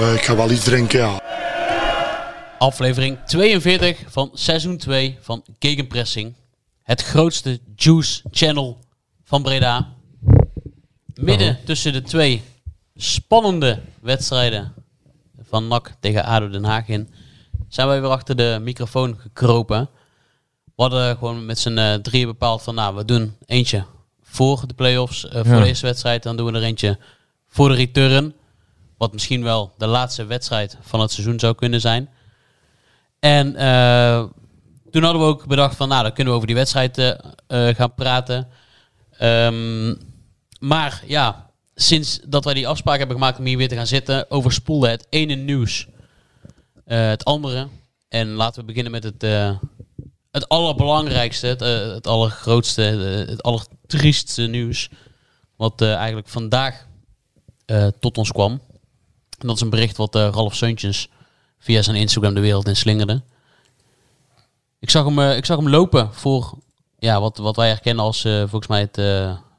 Eh, ik ga wel iets drinken, ja. Aflevering 42 van seizoen 2 van Gegenpressing. Het grootste juice channel van Breda. Midden tussen de twee spannende wedstrijden van NAC tegen ADO Den Haag in... zijn wij weer achter de microfoon gekropen. We hadden gewoon met z'n eh, drieën bepaald van... nou, we doen eentje voor de play-offs, eh, voor Ja. de eerste wedstrijd. Dan doen we er eentje voor de return. Wat misschien wel de laatste wedstrijd van het seizoen zou kunnen zijn. En eh, toen hadden we ook bedacht van, nou, dan kunnen we over die wedstrijd eh, eh, gaan praten. Ehm, maar ja, sinds dat wij die afspraak hebben gemaakt om hier weer te gaan zitten, overspoelde het ene nieuws het andere. En laten we beginnen met het, het allerbelangrijkste, het, het allergrootste, het allertriestste nieuws. Wat eigenlijk vandaag tot ons kwam. Dat is een bericht wat eh, Ralf Seuntjens via zijn Instagram de wereld in slingerde. Ik zag hem, eh, ik zag hem lopen voor ja, wat, wat wij herkennen als eh, volgens mij het,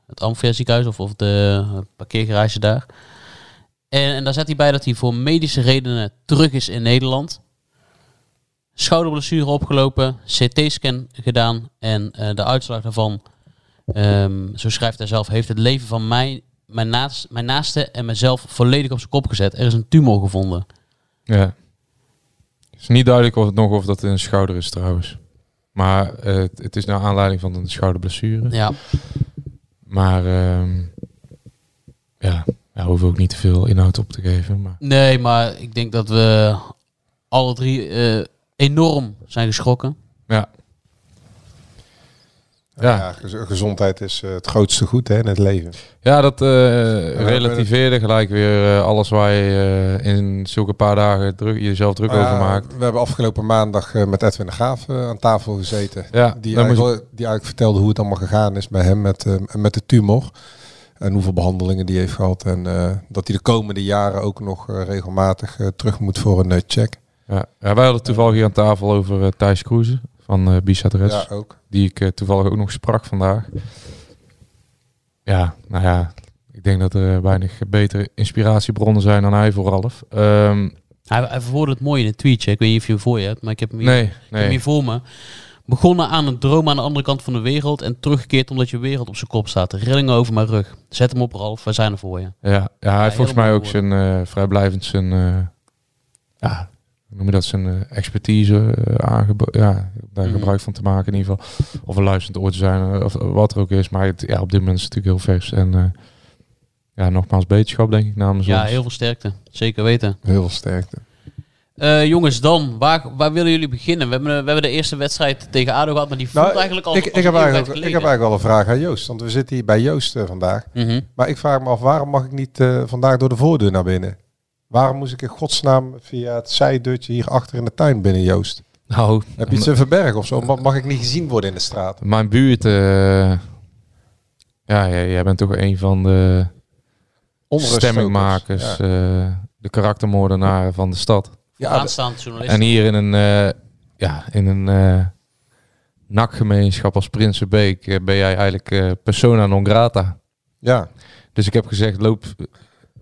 het Amphia of, of de parkeergarage daar. En, en daar zet hij bij dat hij voor medische redenen terug is in Nederland. Schouderblessure opgelopen, CT-scan gedaan en de uitslag daarvan, ehm, zo schrijft hij zelf, heeft het leven van mij, mijn, naast, mijn naaste en mezelf volledig op zijn kop gezet. Er is een tumor gevonden. Ja. Het is niet duidelijk of het nog of dat een schouder is trouwens. Maar eh, het, het is naar aanleiding van een schouderblessure. Ja, Maar ehm, ja, daar hoeven we ook niet te veel inhoud op te geven. Maar nee, maar ik denk dat we alle drie eh, enorm zijn geschrokken. ja, Ja, Ja. gez- gezondheid is eh, het grootste goed hè, in het leven. ja dat hebben relativeerde gelijk weer eh, alles waar je in zulke paar dagen druk, jezelf druk Nou over maakt. We hebben afgelopen maandag met Edwin de Graaf aan tafel gezeten. Ja, Die je- eigenlijk, die eigenlijk vertelde hoe het allemaal gegaan is bij hem met, met de tumor. En hoeveel behandelingen die heeft gehad. En dat hij de komende jaren ook nog regelmatig terug moet voor een check. ja. ja, wij hadden toevallig hier aan tafel over Thijs Kroeze van eh Bisat Reds. Ja, ook. die ik eh, toevallig ook nog sprak vandaag. Ja, nou ja, ik denk dat er weinig betere inspiratiebronnen zijn dan hij voor Ralf. Ehm, Hij, hij verwoordde het mooi in een tweetje. Ik weet niet of je hem voor je hebt, maar ik heb hem hier, nee, ik heb hem hier voor me. Begonnen aan een droom aan de andere kant van de wereld en teruggekeerd omdat je wereld op zijn kop staat. Rillingen over mijn rug. Zet hem op, Ralf. Wij zijn er voor je. Ja, ja, hij heeft volgens mij ook zijn eh, vrijblijvend zijn, eh, ja, noem je dat, zijn eh, expertise uh, ja, daar Mhm. gebruik van te maken in ieder geval. Of een luisterend oor te zijn, eh, of wat er ook is. Maar het, ja, op dit moment is het natuurlijk heel vers. En eh, ja, nogmaals beterschap denk ik namens Ja, ons. heel veel sterkte. Zeker weten. Heel veel sterkte. Eh, jongens, dan, waar, waar willen jullie beginnen? We hebben, we hebben de eerste wedstrijd tegen ADO gehad, maar die voelt Nou, eigenlijk al ik, ik, een heb eigenlijk, ik heb eigenlijk wel een vraag aan Joost. Want we zitten hier bij Joost eh, vandaag. Mhm. Maar ik vraag me af, waarom mag ik niet eh, vandaag door de voordeur naar binnen? Waarom moest ik in godsnaam via het zijdeurtje hier achter in de tuin binnen, Joost? Nou, Heb je iets te verbergen of zo? Mag, ik niet gezien worden in de straat? Mijn buurt, eh, ja, jij, jij bent toch een van de stemmingmakers, Ja. eh, de karaktermoordenaren van de stad. Ja, Aanstaand journalist. En hier in een, eh, ja, in een eh nakgemeenschap als Prinsenbeek ben jij eigenlijk persona non grata. ja. Dus ik heb gezegd, loop,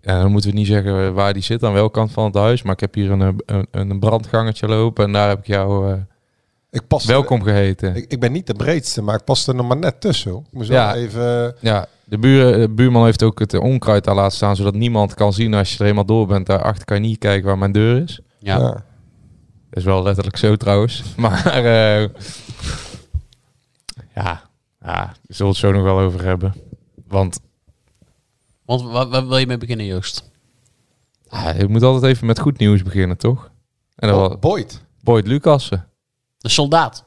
ja, dan moeten we niet zeggen waar die zit, aan welke kant van het huis. Maar ik heb hier een, eh, een, een brandgangetje lopen en daar heb ik jou eh, Ik pas welkom geheten. Ik, ik ben niet de breedste, maar ik pas er nog maar net tussen. Ik moest Ja. wel even... Ja, De, buur, de buurman heeft ook het onkruid daar laten staan, zodat niemand kan zien als je er eenmaal door bent. Daarachter kan je niet kijken waar mijn deur is. Ja. Ja. Dat is wel letterlijk zo trouwens. Maar eh, ja, ja, we zullen het zo nog wel over hebben. Want Want waar, waar wil je mee beginnen, Joost? ah, je moet altijd even met goed nieuws beginnen, toch? En dat Oh, was Boyd. Boyd Lucassen. De soldaat.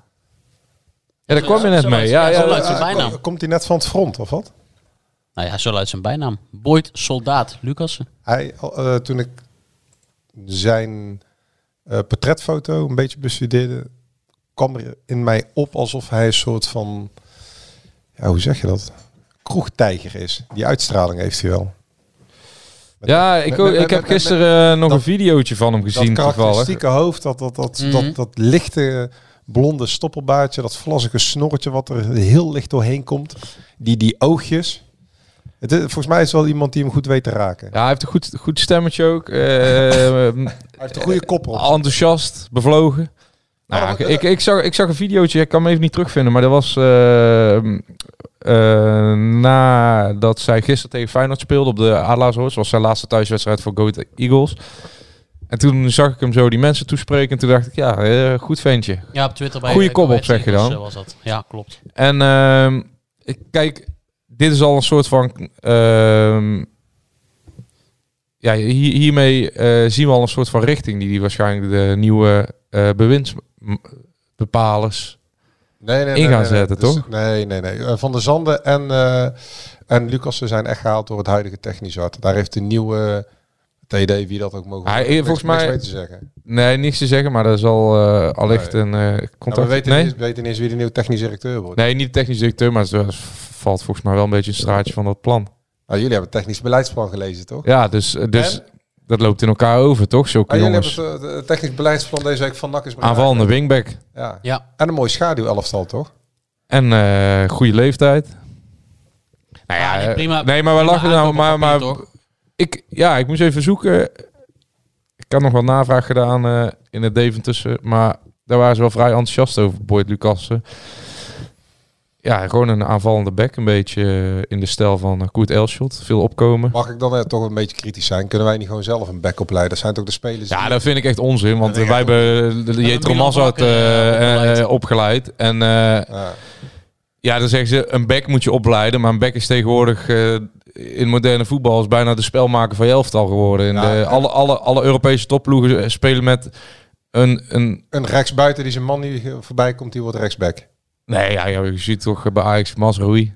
Ja, daar kwam je net Zo mee. uit- Ja, ja, uit zijn Eh, bijnaam. kom- Komt hij net van het front, of wat? Nou ja, zo luidt zijn bijnaam. Boyd Soldaat Lucassen. Hij, eh, toen ik zijn eh, portretfoto een beetje bestudeerde, kwam er in mij op alsof hij een soort van, ja, hoe zeg je dat? Kroegtijger is. Die uitstraling heeft hij wel. Met Ja, ik, met- ook- met- ik heb gisteren eh, nog dat- een videootje van hem dat gezien toevallig. karakteristieke hoofd, dat, dat, dat, Mhm. dat, dat lichte blonde stoppelbaardje, dat vlazzige snorretje wat er heel licht doorheen komt. Die, die oogjes. Het is, volgens mij is wel iemand die hem goed weet te raken. Ja, hij heeft een goed, goed stemmetje ook. eh, Hij heeft een goede kop op. enthousiast, bevlogen. Nou, ja, ik, ik, zag, ik zag een videootje, ik kan hem even niet terugvinden, maar dat was eh, eh, nadat zij gisteren tegen Feyenoord speelde op de Adelaarshorst. was zijn laatste thuiswedstrijd voor Go Ahead Eagles. En toen zag ik hem zo die mensen toespreken en toen dacht ik, ja, eh, goed ventje. Ja, op Twitter bij Goeie eh, kop op, zeg je dan. Was dat. Ja, klopt. En ehm, ik, kijk, dit is al een soort van. Ja, hier, hiermee eh, zien we al een soort van richting die, die waarschijnlijk de nieuwe eh bewindsbepalers. nee, nee, in gaan zetten, Dus- toch? Nee, nee, nee. Eh, Van der Zanden en, eh en Lucas ze zijn echt gehaald door het huidige technisch hart. Daar heeft de nieuwe TD, wie dat ook mogen. Hij- niks- volgens niks mij- mee te zeggen. Nee, niks te zeggen, maar er zal eh allicht Nee. een Nou, contact. we weten, nee? niet, weten eens wie de nieuwe technisch directeur wordt. nee, niet de technisch directeur, maar het valt volgens mij wel een beetje een straatje van dat plan. Nou, jullie hebben het technisch beleidsplan gelezen, toch? Ja, dus, dus En? dat loopt in elkaar over, toch? Zulke Ah, jullie jongens. hebben het, eh, het technisch beleidsplan deze week van NAC is. Aanvallende wingback. Ja. Ja. En een mooi schaduwelftal, toch? En eh goede leeftijd. Nou ja, Ah, nee, eh, prima- nee, maar we lachen nou, maar, maar ik, ja, ik moest even zoeken. Ik had nog wat navraag gedaan eh, in het Deventussen, maar daar waren ze wel vrij enthousiast over, Boyd Lucassen. Ja, gewoon een aanvallende back, een beetje eh, in de stijl van uh, Koert Elschot. Veel opkomen. Mag ik dan eh, toch een beetje kritisch zijn? Kunnen wij niet gewoon zelf een back opleiden? Dat zijn toch de spelers Ja, die- dat vind ik echt onzin, want eh, wij hebben de Milan Jetro Bakker, eh, eh, opgeleid. eh, opgeleid. En eh, Ja. Ja, dan zeggen ze, een back moet je opleiden. Maar een back is tegenwoordig eh, in moderne voetbal is bijna de spelmaker van je elftal geworden. In Ja, de, ja. alle, alle, alle Europese topploegen spelen met een... een Een rechtsbuiten die zijn man die voorbij komt, die wordt rechtsback. Nee, ja, je ziet toch bij Ajax Masroei.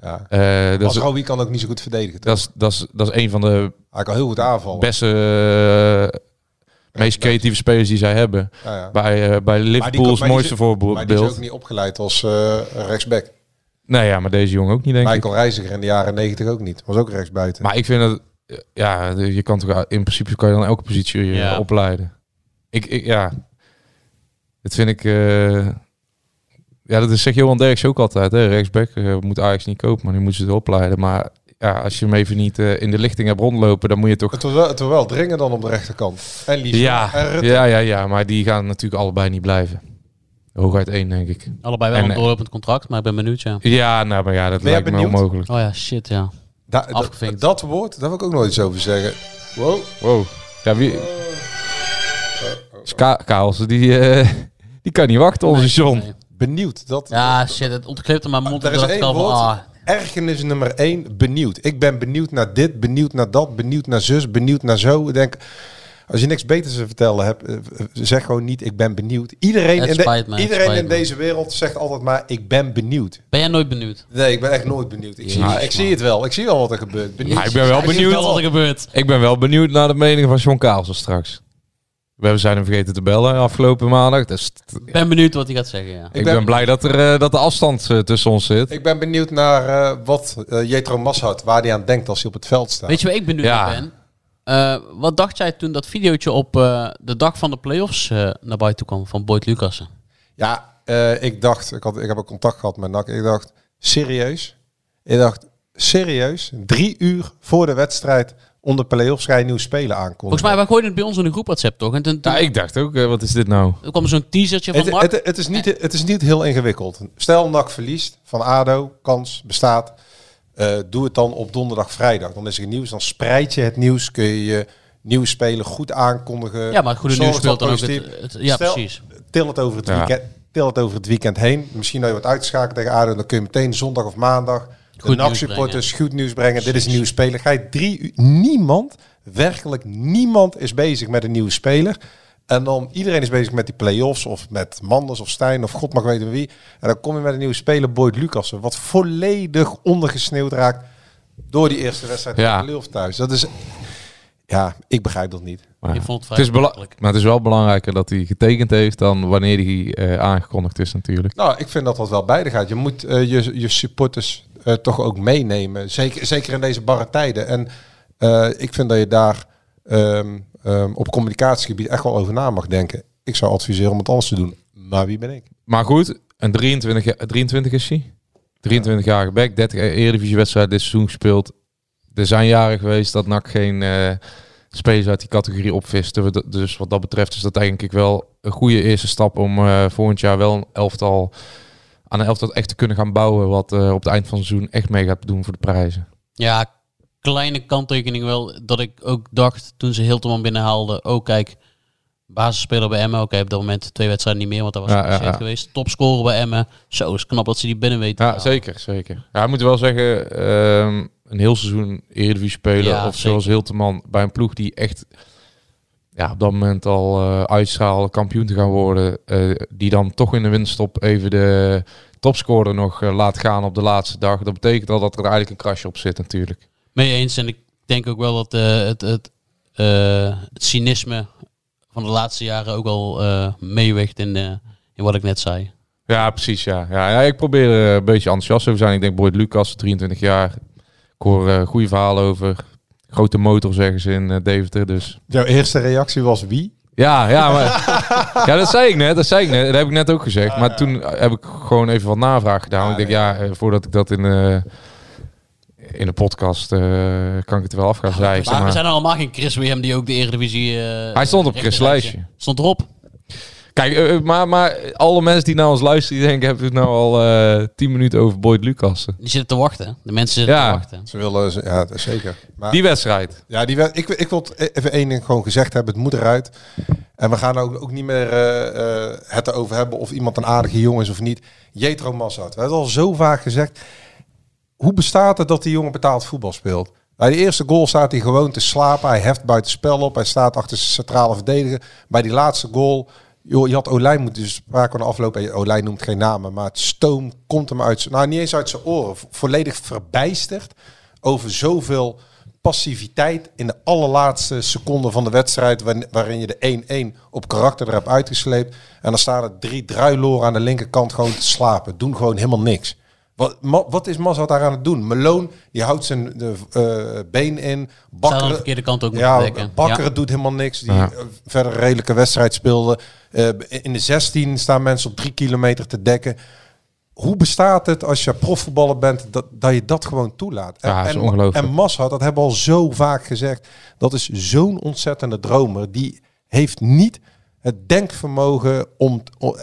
Ja. Eh dat, kan ook niet zo goed verdedigen. toch? dat, is, dat, is, dat is een van de Hij kan heel goed aanvallen. beste, eh, meest creatieve spelers die zij hebben. Ja, ja. Bij, eh, bij Liverpool is het mooiste is- Maar die is voorbeeld. ook niet opgeleid als eh, rechtsback. Nee, ja, maar deze jongen ook niet, denk ik. Michael Reiziger in de jaren negentig ook niet. Was ook rechtsbuiten. Maar ik vind dat, ja, je kan toch in principe kan je dan elke positie eh, Ja. opleiden. Ik, ik, ja, dat vind ik, eh, ja, dat is zeg Johan Derks ook altijd, hè, rechtsback eh, moet Ajax niet kopen, maar nu moeten ze het opleiden. Maar ja, als je hem even niet eh, in de lichting hebt rondlopen, dan moet je toch, Het was, wel, het was wel dringen dan op de rechterkant. En Lies ja, en Rutte. ja, ja, ja, maar die gaan natuurlijk allebei niet blijven. Hooguit één, denk ik. Allebei wel En, een eh, doorlopend contract, maar ik ben benieuwd, ja. Ja, nou, maar ja, dat Ben lijkt me onmogelijk. Oh ja, shit, ja. Da- da- Afgevinkt. dat woord, daar wil ik ook nooit iets over zeggen. Wow. Wow. Ja, wie... Ska Kaals, die, eh, die kan niet wachten, onze John. Nee. Benieuwd. Dat, Ja, shit, het ontkleepte mijn mond. er is één woord. ah, Ergernis nummer één, benieuwd. Ik ben benieuwd naar dit, benieuwd naar dat, benieuwd naar zus, benieuwd naar zo. Ik denk, als je niks beters te vertellen hebt, eh, zeg gewoon niet, ik ben benieuwd. Iedereen, Het in, de- me, iedereen in me. deze wereld zegt altijd maar, ik ben benieuwd. Ben jij nooit benieuwd? Nee, ik ben echt nooit benieuwd. Ik, zie, Jezus, ik zie het wel. Ik zie wel wat er gebeurt. Benieuwd. Maar ik ben wel Ik benieuwd. Wel wat er gebeurt. Ik ben wel benieuwd naar de mening van John Kaalsen straks. We zijn hem vergeten te bellen afgelopen maandag. Dus Ik ben benieuwd wat hij gaat zeggen, ja. ik ben- ben, blij dat, er, eh, dat de afstand eh, tussen ons zit. Ik ben benieuwd naar eh, wat Jetro Mashart, waar hij aan denkt als hij op het veld staat. Weet je waar ik benieuwd Ja. naar ben? Eh, wat dacht jij toen dat videootje op eh, de dag van de playoffs eh naar buiten kwam van Boyd Lucassen? Ja, eh, ik dacht, ik, had, ik heb een contact gehad met NAC. Ik dacht, serieus? Ik dacht, serieus? Drie uur voor de wedstrijd om de play-offs ga je nieuw spelen aankondigen. Volgens mij, wij gooiden het bij ons in de groep WhatsApp toch? En toen, toen Ja, ik dacht ook, eh, wat is dit nou? er kwam zo'n teasertje van het, Mark. het, het, is niet, het is niet heel ingewikkeld. Stel NAC verliest van ADO, kans bestaat. Eh, doe het dan op donderdag, vrijdag. Dan is er nieuws. Dan spreid je het nieuws. Kun je je nieuwe spelen goed aankondigen. Ja, maar het goede nieuws speelt dan ook het, het- ja, Stel, precies. Til het over het Ja. weekend. Til het over het weekend heen. Misschien dat je wordt uitgeschakeld tegen ADO. Dan kun je meteen zondag of maandag de nieuws nachtsupporters goed nieuws brengen. Dit is een nieuwe speler. Ga je drie uur... Niemand, werkelijk niemand is bezig met een nieuwe speler. En dan iedereen is bezig met die play-offs of met Manders of Stijn of god mag weten wie. En dan kom je met een nieuwe speler, Boyd Lucassen. Wat volledig ondergesneeuwd raakt door die eerste wedstrijd Ja. tegen Leeuw thuis. Dat is... Ja, ik begrijp dat niet. Maar vond het is bela- makkelijk. maar het is wel belangrijker dat hij getekend heeft dan wanneer hij eh, aangekondigd is natuurlijk. Nou, ik vind dat dat wel beide gaat. Je moet eh, je, je supporters eh, toch ook meenemen. Zeker, zeker in deze barre tijden. En eh, ik vind dat je daar ehm, ehm, op communicatiegebied echt wel over na mag denken. Ik zou adviseren om het anders te doen. Maar wie ben ik? Maar goed, een 23, ja- 23 is hij. 23-jarige back, 30 Eredivisie-wedstrijd dit seizoen gespeeld. Er zijn jaren geweest dat NAC geen eh, spelers uit die categorie opviste. Dus wat dat betreft is dat denk ik wel een goede eerste stap om volgend jaar wel een elftal aan een elftal echt te kunnen gaan bouwen. Wat eh, op het eind van het seizoen echt mee gaat doen voor de prijzen. Ja, kleine kanttekening wel. Dat ik ook dacht toen ze Hilterman binnenhaalden. Oh kijk, basisspeler bij Emmen. Oké, op dat moment twee wedstrijden niet meer, want dat was Ja, ja, ja. geweest. Topscorer bij Emmen. Zo is knap dat ze die binnen weten. te Ja, zeker, zeker. Ja, ik moet wel zeggen, ehm, een heel seizoen Eredivisie spelen of zoals zeker. Hilteman bij een ploeg die echt ja, op dat moment al uitstralen kampioen te gaan worden, eh, die dan toch in de winststop even de topscorer nog eh, laat gaan op de laatste dag. Dat betekent al dat er eigenlijk een krasje op zit natuurlijk. Mee eens. En ik denk ook wel dat het, het, het cynisme van de laatste jaren ook al meeweegt in, in wat ik net zei. Ja, precies. Ja. Ja, ja, ik probeer er een beetje enthousiast over te zijn. Ik denk Boyd Lucas, 23 jaar. Ik hoor goede verhalen over. Grote motor zeggen ze in eh, Deventer. Dus Jouw eerste reactie was wie? Ja, ja, maar, ja, dat zei ik net. Dat zei ik net. Dat heb ik net ook gezegd. Maar toen heb ik gewoon even wat navraag gedaan. ik denk, ja, eh, voordat ik dat in, eh, in de podcast eh, kan ik het wel af gaan zeiken. Maar we Maar zijn allemaal geen Chris William die ook de Eredivisie... eh, Hij stond op Chris' lijstje. Stond erop. Kijk, eh, eh, maar, maar alle mensen die naar ons luisteren, die denken, hebben we het nou al eh 10 minuten over Boyd Lucassen. Die zitten te wachten. De mensen zitten Ja. te wachten. Ze willen, ze- ja, zeker. Maar, Die wedstrijd. ja, die, ik, ik wil het even één ding gewoon gezegd hebben. Het moet eruit. En we gaan ook, ook niet meer eh, eh, het erover hebben of iemand een aardige jongen is of niet. Jetro Massad. We hebben het al zo vaak gezegd. Hoe bestaat het dat die jongen betaald voetbal speelt? Bij de eerste goal staat hij gewoon te slapen. Hij heft buiten spel op. Hij staat achter zijn centrale verdediger. Bij die laatste goal... Joh, je had Olijn moeten dus van afloop. en Olijn noemt geen namen, maar het stoom komt hem uit. Nou, niet eens uit zijn oren. vo- Volledig verbijsterd over zoveel passiviteit in de allerlaatste seconde van de wedstrijd, waarin- je de 1-1 op karakter er hebt uitgesleept. En dan staan er drie druiloren aan de linkerkant gewoon te slapen. Doen gewoon helemaal niks. Wat, Ma- wat is Mazat daar aan het doen? Meloon, die houdt zijn de, eh, been in. De Bakker, verkeerde kant ook ja. Bakker Ja. doet helemaal niks. Die Ja. eh, verder een redelijke wedstrijd speelde. Eh, in de 16 staan mensen op drie kilometer te dekken. Hoe bestaat het als je profvoetballer bent dat, dat je dat gewoon toelaat? Ja, dat is en, ongelooflijk. en Massa, dat hebben we al zo vaak gezegd. Dat is zo'n ontzettende dromer. Die heeft niet het denkvermogen om,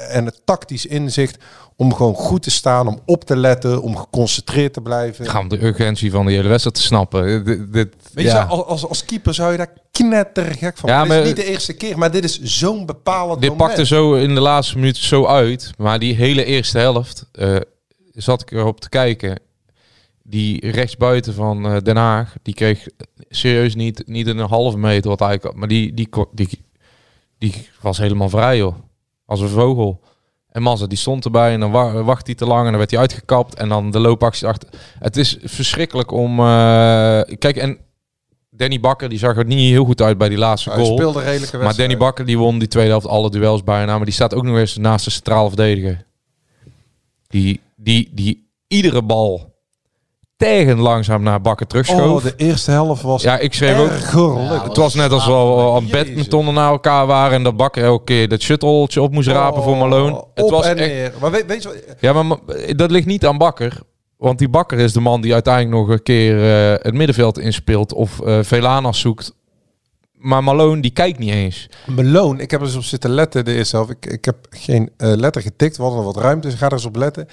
en het tactisch inzicht om gewoon goed te staan, om op te letten, om geconcentreerd te blijven. Ga om de urgentie van de hele wedstrijd te snappen. Dit, dit, Weet ja. als, als, als keeper zou je daar knettergek van. Ja, dit is niet de eerste keer, maar dit is zo'n bepalend Dit moment. pakte zo in de laatste minuut zo uit. Maar die hele eerste helft eh, zat ik erop te kijken. Die rechtsbuiten van eh, Den Haag, die kreeg serieus niet, niet een halve meter wat eigenlijk. Maar die, die, die, die was helemaal vrij joh. Als een vogel. En Mazza die stond erbij en dan wa- wacht hij te lang en dan werd hij uitgekapt. En dan de loopactie achter. Het is verschrikkelijk om... eh, kijk, en Danny Bakker die zag er niet heel goed uit bij die laatste Hij goal. speelde redelijke wedstrijd. Maar Danny Bakker die won die tweede helft alle duels bijna. Maar die staat ook nog eens naast de centrale verdediger. Die, die, die iedere bal tegen langzaam naar Bakker terugschoof. Oh, de eerste helft was ja, ik schreef ook... ergerlijk. Het was net als we al aan badmintonnen naar elkaar waren... en dat Bakker elke keer dat shuttletje op moest rapen voor Malone. Oh, Het op was en echt, neer. Maar weet, weet je wat? ja, maar ma- dat ligt niet aan Bakker. Want die Bakker is de man die uiteindelijk nog een keer eh, het middenveld inspeelt... of eh Velanas zoekt. Maar Malone, die kijkt niet eens. Malone, ik heb er eens op zitten letten de eerste helft. Ik, ik heb geen eh, letter getikt, we hadden wat ruimte, dus ik ga er eens op letten.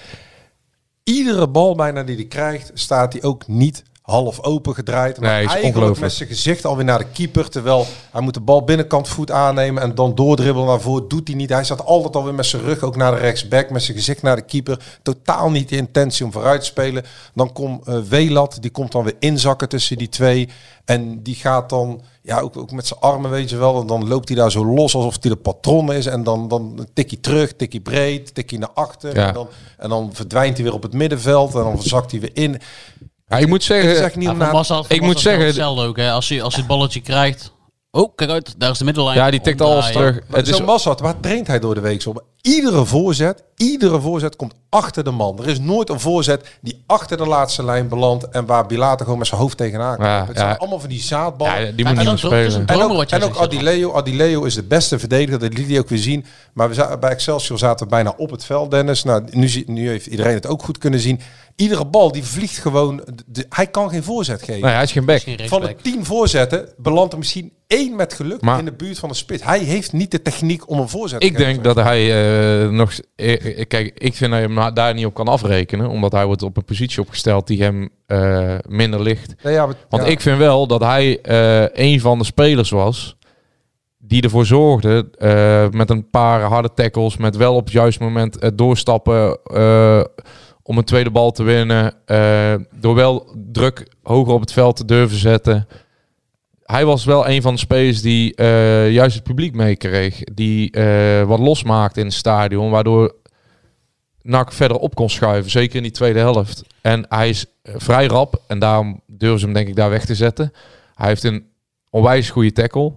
Iedere bal bijna die hij krijgt, staat hij ook niet half open gedraaid. Maar Nee, eigenlijk met zijn gezicht alweer naar de keeper. Terwijl hij moet de bal binnenkant voet aannemen en dan doordribbelen naar voren. Doet hij niet. Hij staat altijd alweer met zijn rug ook naar de rechtsback. Met zijn gezicht naar de keeper. Totaal niet de intentie om vooruit te spelen. Dan komt eh Welat. Die komt dan weer inzakken tussen die twee. En die gaat dan, ja, ook, ook met zijn armen, weet je wel. En dan loopt hij daar zo los alsof hij de patron is. En dan, dan tik hij terug, tik hij breed, tik hij naar achter. Ja. En, dan, en dan verdwijnt hij weer op het middenveld. En dan zakt hij weer in. Ja, ik moet Het is zeggen, echt niet Ja. Massa, ik moet zeggen- hetzelfde ook. Hè. Als hij als hij het balletje krijgt. Oh, kijk uit, daar is de middellijn. ja, die tikt alles terug. Het is, Massad, waar traint hij door de week op? Iedere voorzet, iedere voorzet komt achter de man. Er is nooit een voorzet die achter de laatste lijn belandt en waar Bilater gewoon met zijn hoofd tegenaan komt. Ja, het zijn ja. allemaal van die zaadballen. ja, die moet en niet is spelen. een En ook, en ook Adileo. Adileo is de beste verdediger. Dat liet hij ook weer zien. Maar we zaten, bij Excelsior zaten we bijna op het veld, Dennis. Nou, nu, nu heeft iedereen het ook goed kunnen zien. Iedere bal die vliegt gewoon. de- hij kan geen voorzet geven. Nee, hij is geen back. Van de tien voorzetten belandt er misschien één met geluk Maar- in de buurt van de spits. Hij heeft niet de techniek om een voorzet te Ik denk geven. dat hij eh, nog... eh, eh, kijk, ik vind dat je hem daar niet op kan afrekenen. Omdat hij wordt op een positie opgesteld die hem eh, minder ligt. Ja, maar- Want ja. ik vind wel dat hij eh, een van de spelers was die ervoor zorgde eh, met een paar harde tackles, met wel op het juiste moment het doorstappen eh, om een tweede bal te winnen, eh, door wel druk hoger op het veld te durven zetten. Hij was wel een van de spelers die eh, juist het publiek meekreeg, die eh, wat losmaakte in het stadion, waardoor NAC verder op kon schuiven, zeker in die tweede helft. En hij is eh, vrij rap en daarom durven ze hem denk ik daar weg te zetten. Hij heeft een onwijs goede tackle,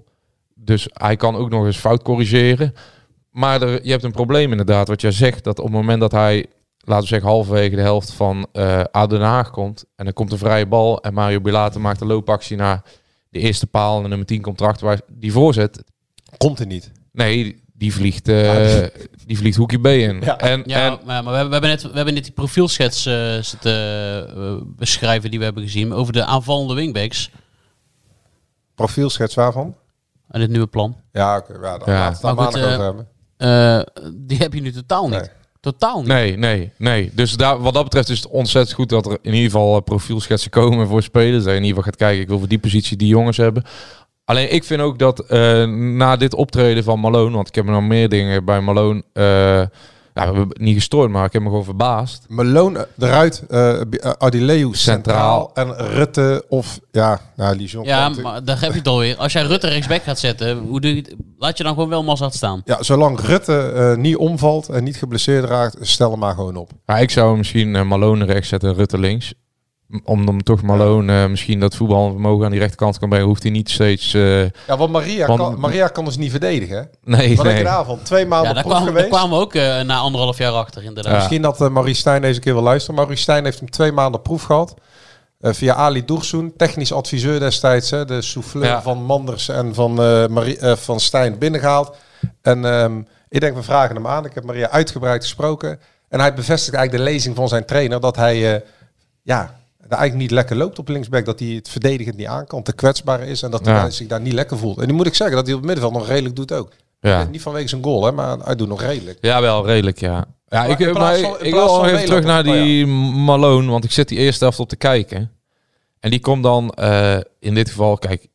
dus hij kan ook nog eens fout corrigeren. Maar er, je hebt een probleem inderdaad, wat jij zegt, dat op het moment dat hij, laten we zeggen, halverwege de helft van Haag komt en er komt een vrije bal en Mario Bilater maakt een loopactie naar de eerste paal en de nummer 10 komt erachter, waar die voorzet, komt er niet. nee, die vliegt, eh, die vliegt hoekje B in. Ja. En, Ja, en maar, maar we, hebben, we, hebben net, we hebben net die profielschets eh, zitten eh, beschrijven die we hebben gezien over de aanvallende wingbacks Profielschets waarvan? en het nieuwe plan. Ja, oké. ja, daar Ja. laten we het Maar goed, over hebben. Eh, die heb je nu totaal niet. Nee. Totaal niet. Nee, nee, nee. Dus daar, wat dat betreft is het ontzettend goed dat er in ieder geval eh, profielschetsen komen voor spelers. Dat je in ieder geval gaat kijken, ik wil voor die positie die jongens hebben. Alleen ik vind ook dat eh, na dit optreden van Malone, want ik heb nog meer dingen bij Malone, eh ja, we hebben niet gestoord, maar ik heb me gewoon verbaasd. Malone eruit, eh Bi- eh, Adileu Centraal. centraal en Rutte of ja, nou Lijon. Ja, maar daar heb je het alweer. Als jij Rutte rechtsback gaat zetten, hoe doe je het? laat je dan gewoon wel Mazat staan. Ja, zolang Rutte eh, niet omvalt en niet geblesseerd raakt, stel hem maar gewoon op. Ja, ik zou misschien eh, Malone rechts zetten, Rutte links. Om dan toch Malone eh, misschien dat voetbalvermogen aan die rechterkant kan brengen, hoeft hij niet steeds... eh, Ja, want Maria, Want- kan, Maria kan dus niet verdedigen. Nee, Wat je nee. daarvan? Twee maanden Ja, daar kwamen, daar geweest. kwamen we ook eh, na anderhalf jaar achter, inderdaad. Ja. Misschien dat uh, Maurice Stijn deze keer wil luisteren. Maurice Stijn heeft hem twee maanden proef gehad. Eh, via Ali Doersoen, technisch adviseur destijds. Hè, de souffleur Ja. van Manders en van, eh, Marie, eh, van Stijn binnengehaald. En ehm, ik denk, we vragen hem aan. Ik heb Maria uitgebreid gesproken. En hij bevestigt eigenlijk de lezing van zijn trainer. Dat hij eh, ja, eigenlijk niet lekker loopt op linksback. Dat hij het verdedigend niet aan kan. Te kwetsbaar is. En dat hij Ja. zich daar niet lekker voelt. En nu moet ik zeggen dat hij op het middenveld nog redelijk doet ook. Ja. Niet vanwege zijn goal, hè, maar hij doet nog redelijk. Ja, wel redelijk, ja. Ja, Maar ik, maar ik, van- wil nog even terug naar die Malone, want ik zit die eerste helft op te kijken. En die komt dan eh, in dit geval, kijk,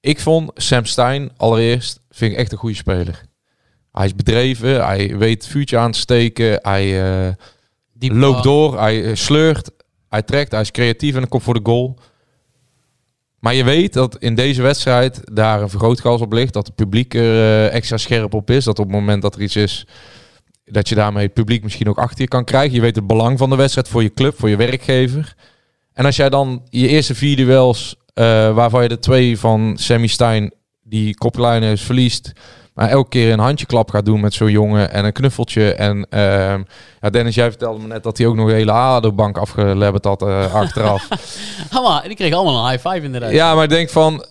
ik vond Sam Stein allereerst, vind ik echt een goede speler. Hij is bedreven, hij weet het vuurtje aan te steken, hij eh, Die loopt door, hij eh, sleurt, hij trekt, hij is creatief en dan komt voor de goal. Maar je weet dat in deze wedstrijd daar een vergrootglas op ligt, dat het publiek er eh, extra scherp op is, dat op het moment dat er iets is, dat je daarmee het publiek misschien ook achter je kan krijgen. Je weet het belang van de wedstrijd voor je club, voor je werkgever. En als jij dan je eerste vier duels, eh, waarvan je de twee van Sammy Stein, die koplijnen verliest, maar elke keer een handjeklap gaat doen met zo'n jongen en een knuffeltje. En ehm, ja, Dennis, jij vertelde me net dat hij ook nog een hele ADO-bank afgelebberd had eh, achteraf. Die kregen allemaal een high five inderdaad. ja, maar ik denk van,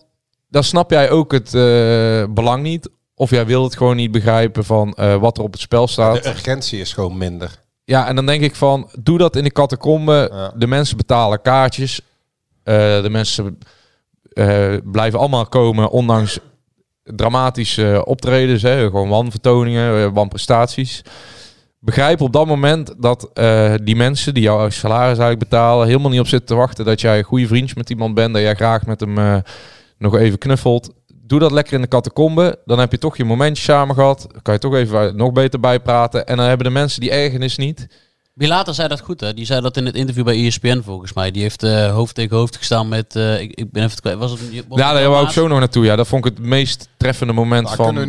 dan snap jij ook het eh, belang niet. Of jij wil het gewoon niet begrijpen van eh, wat er op het spel staat. De urgentie is gewoon minder. Ja, en dan denk ik van, doe dat in de catacombe. Ja. De mensen betalen kaartjes. Eh, de mensen eh, blijven allemaal komen, ondanks dramatische optredens. Hè. Gewoon wanvertoningen, eh, wanprestaties. begrijp op dat moment dat eh, die mensen die jouw salaris eigenlijk betalen, helemaal niet op zitten te wachten dat jij goede vriendjes met iemand bent, dat jij graag met hem eh, nog even knuffelt. Doe dat lekker in de catacombe. Dan heb je toch je momentje samen gehad. Dan kan je toch even nog beter bijpraten. En dan hebben de mensen die ergernis niet. Bilater zei dat goed, hè? Die zei dat in het interview bij ESPN volgens mij. Die heeft eh, hoofd tegen hoofd gestaan met. eh, ik, ik ben even kwijt. Was het? Was Ja, daar wou ik zo nog naartoe. Ja, dat vond ik het meest treffende moment Daar van, van dit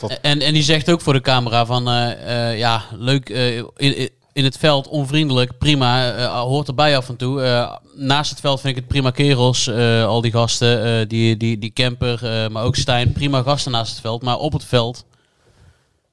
dat- En, en die zegt ook voor de camera van, eh, eh, ja, leuk, eh, in, in- het veld onvriendelijk, prima, eh, hoort erbij af en toe. Eh, naast het veld vind ik het prima kerels, eh, al die gasten, eh, die, die, die camper, eh, maar ook Stijn, prima gasten naast het veld. Maar op het veld,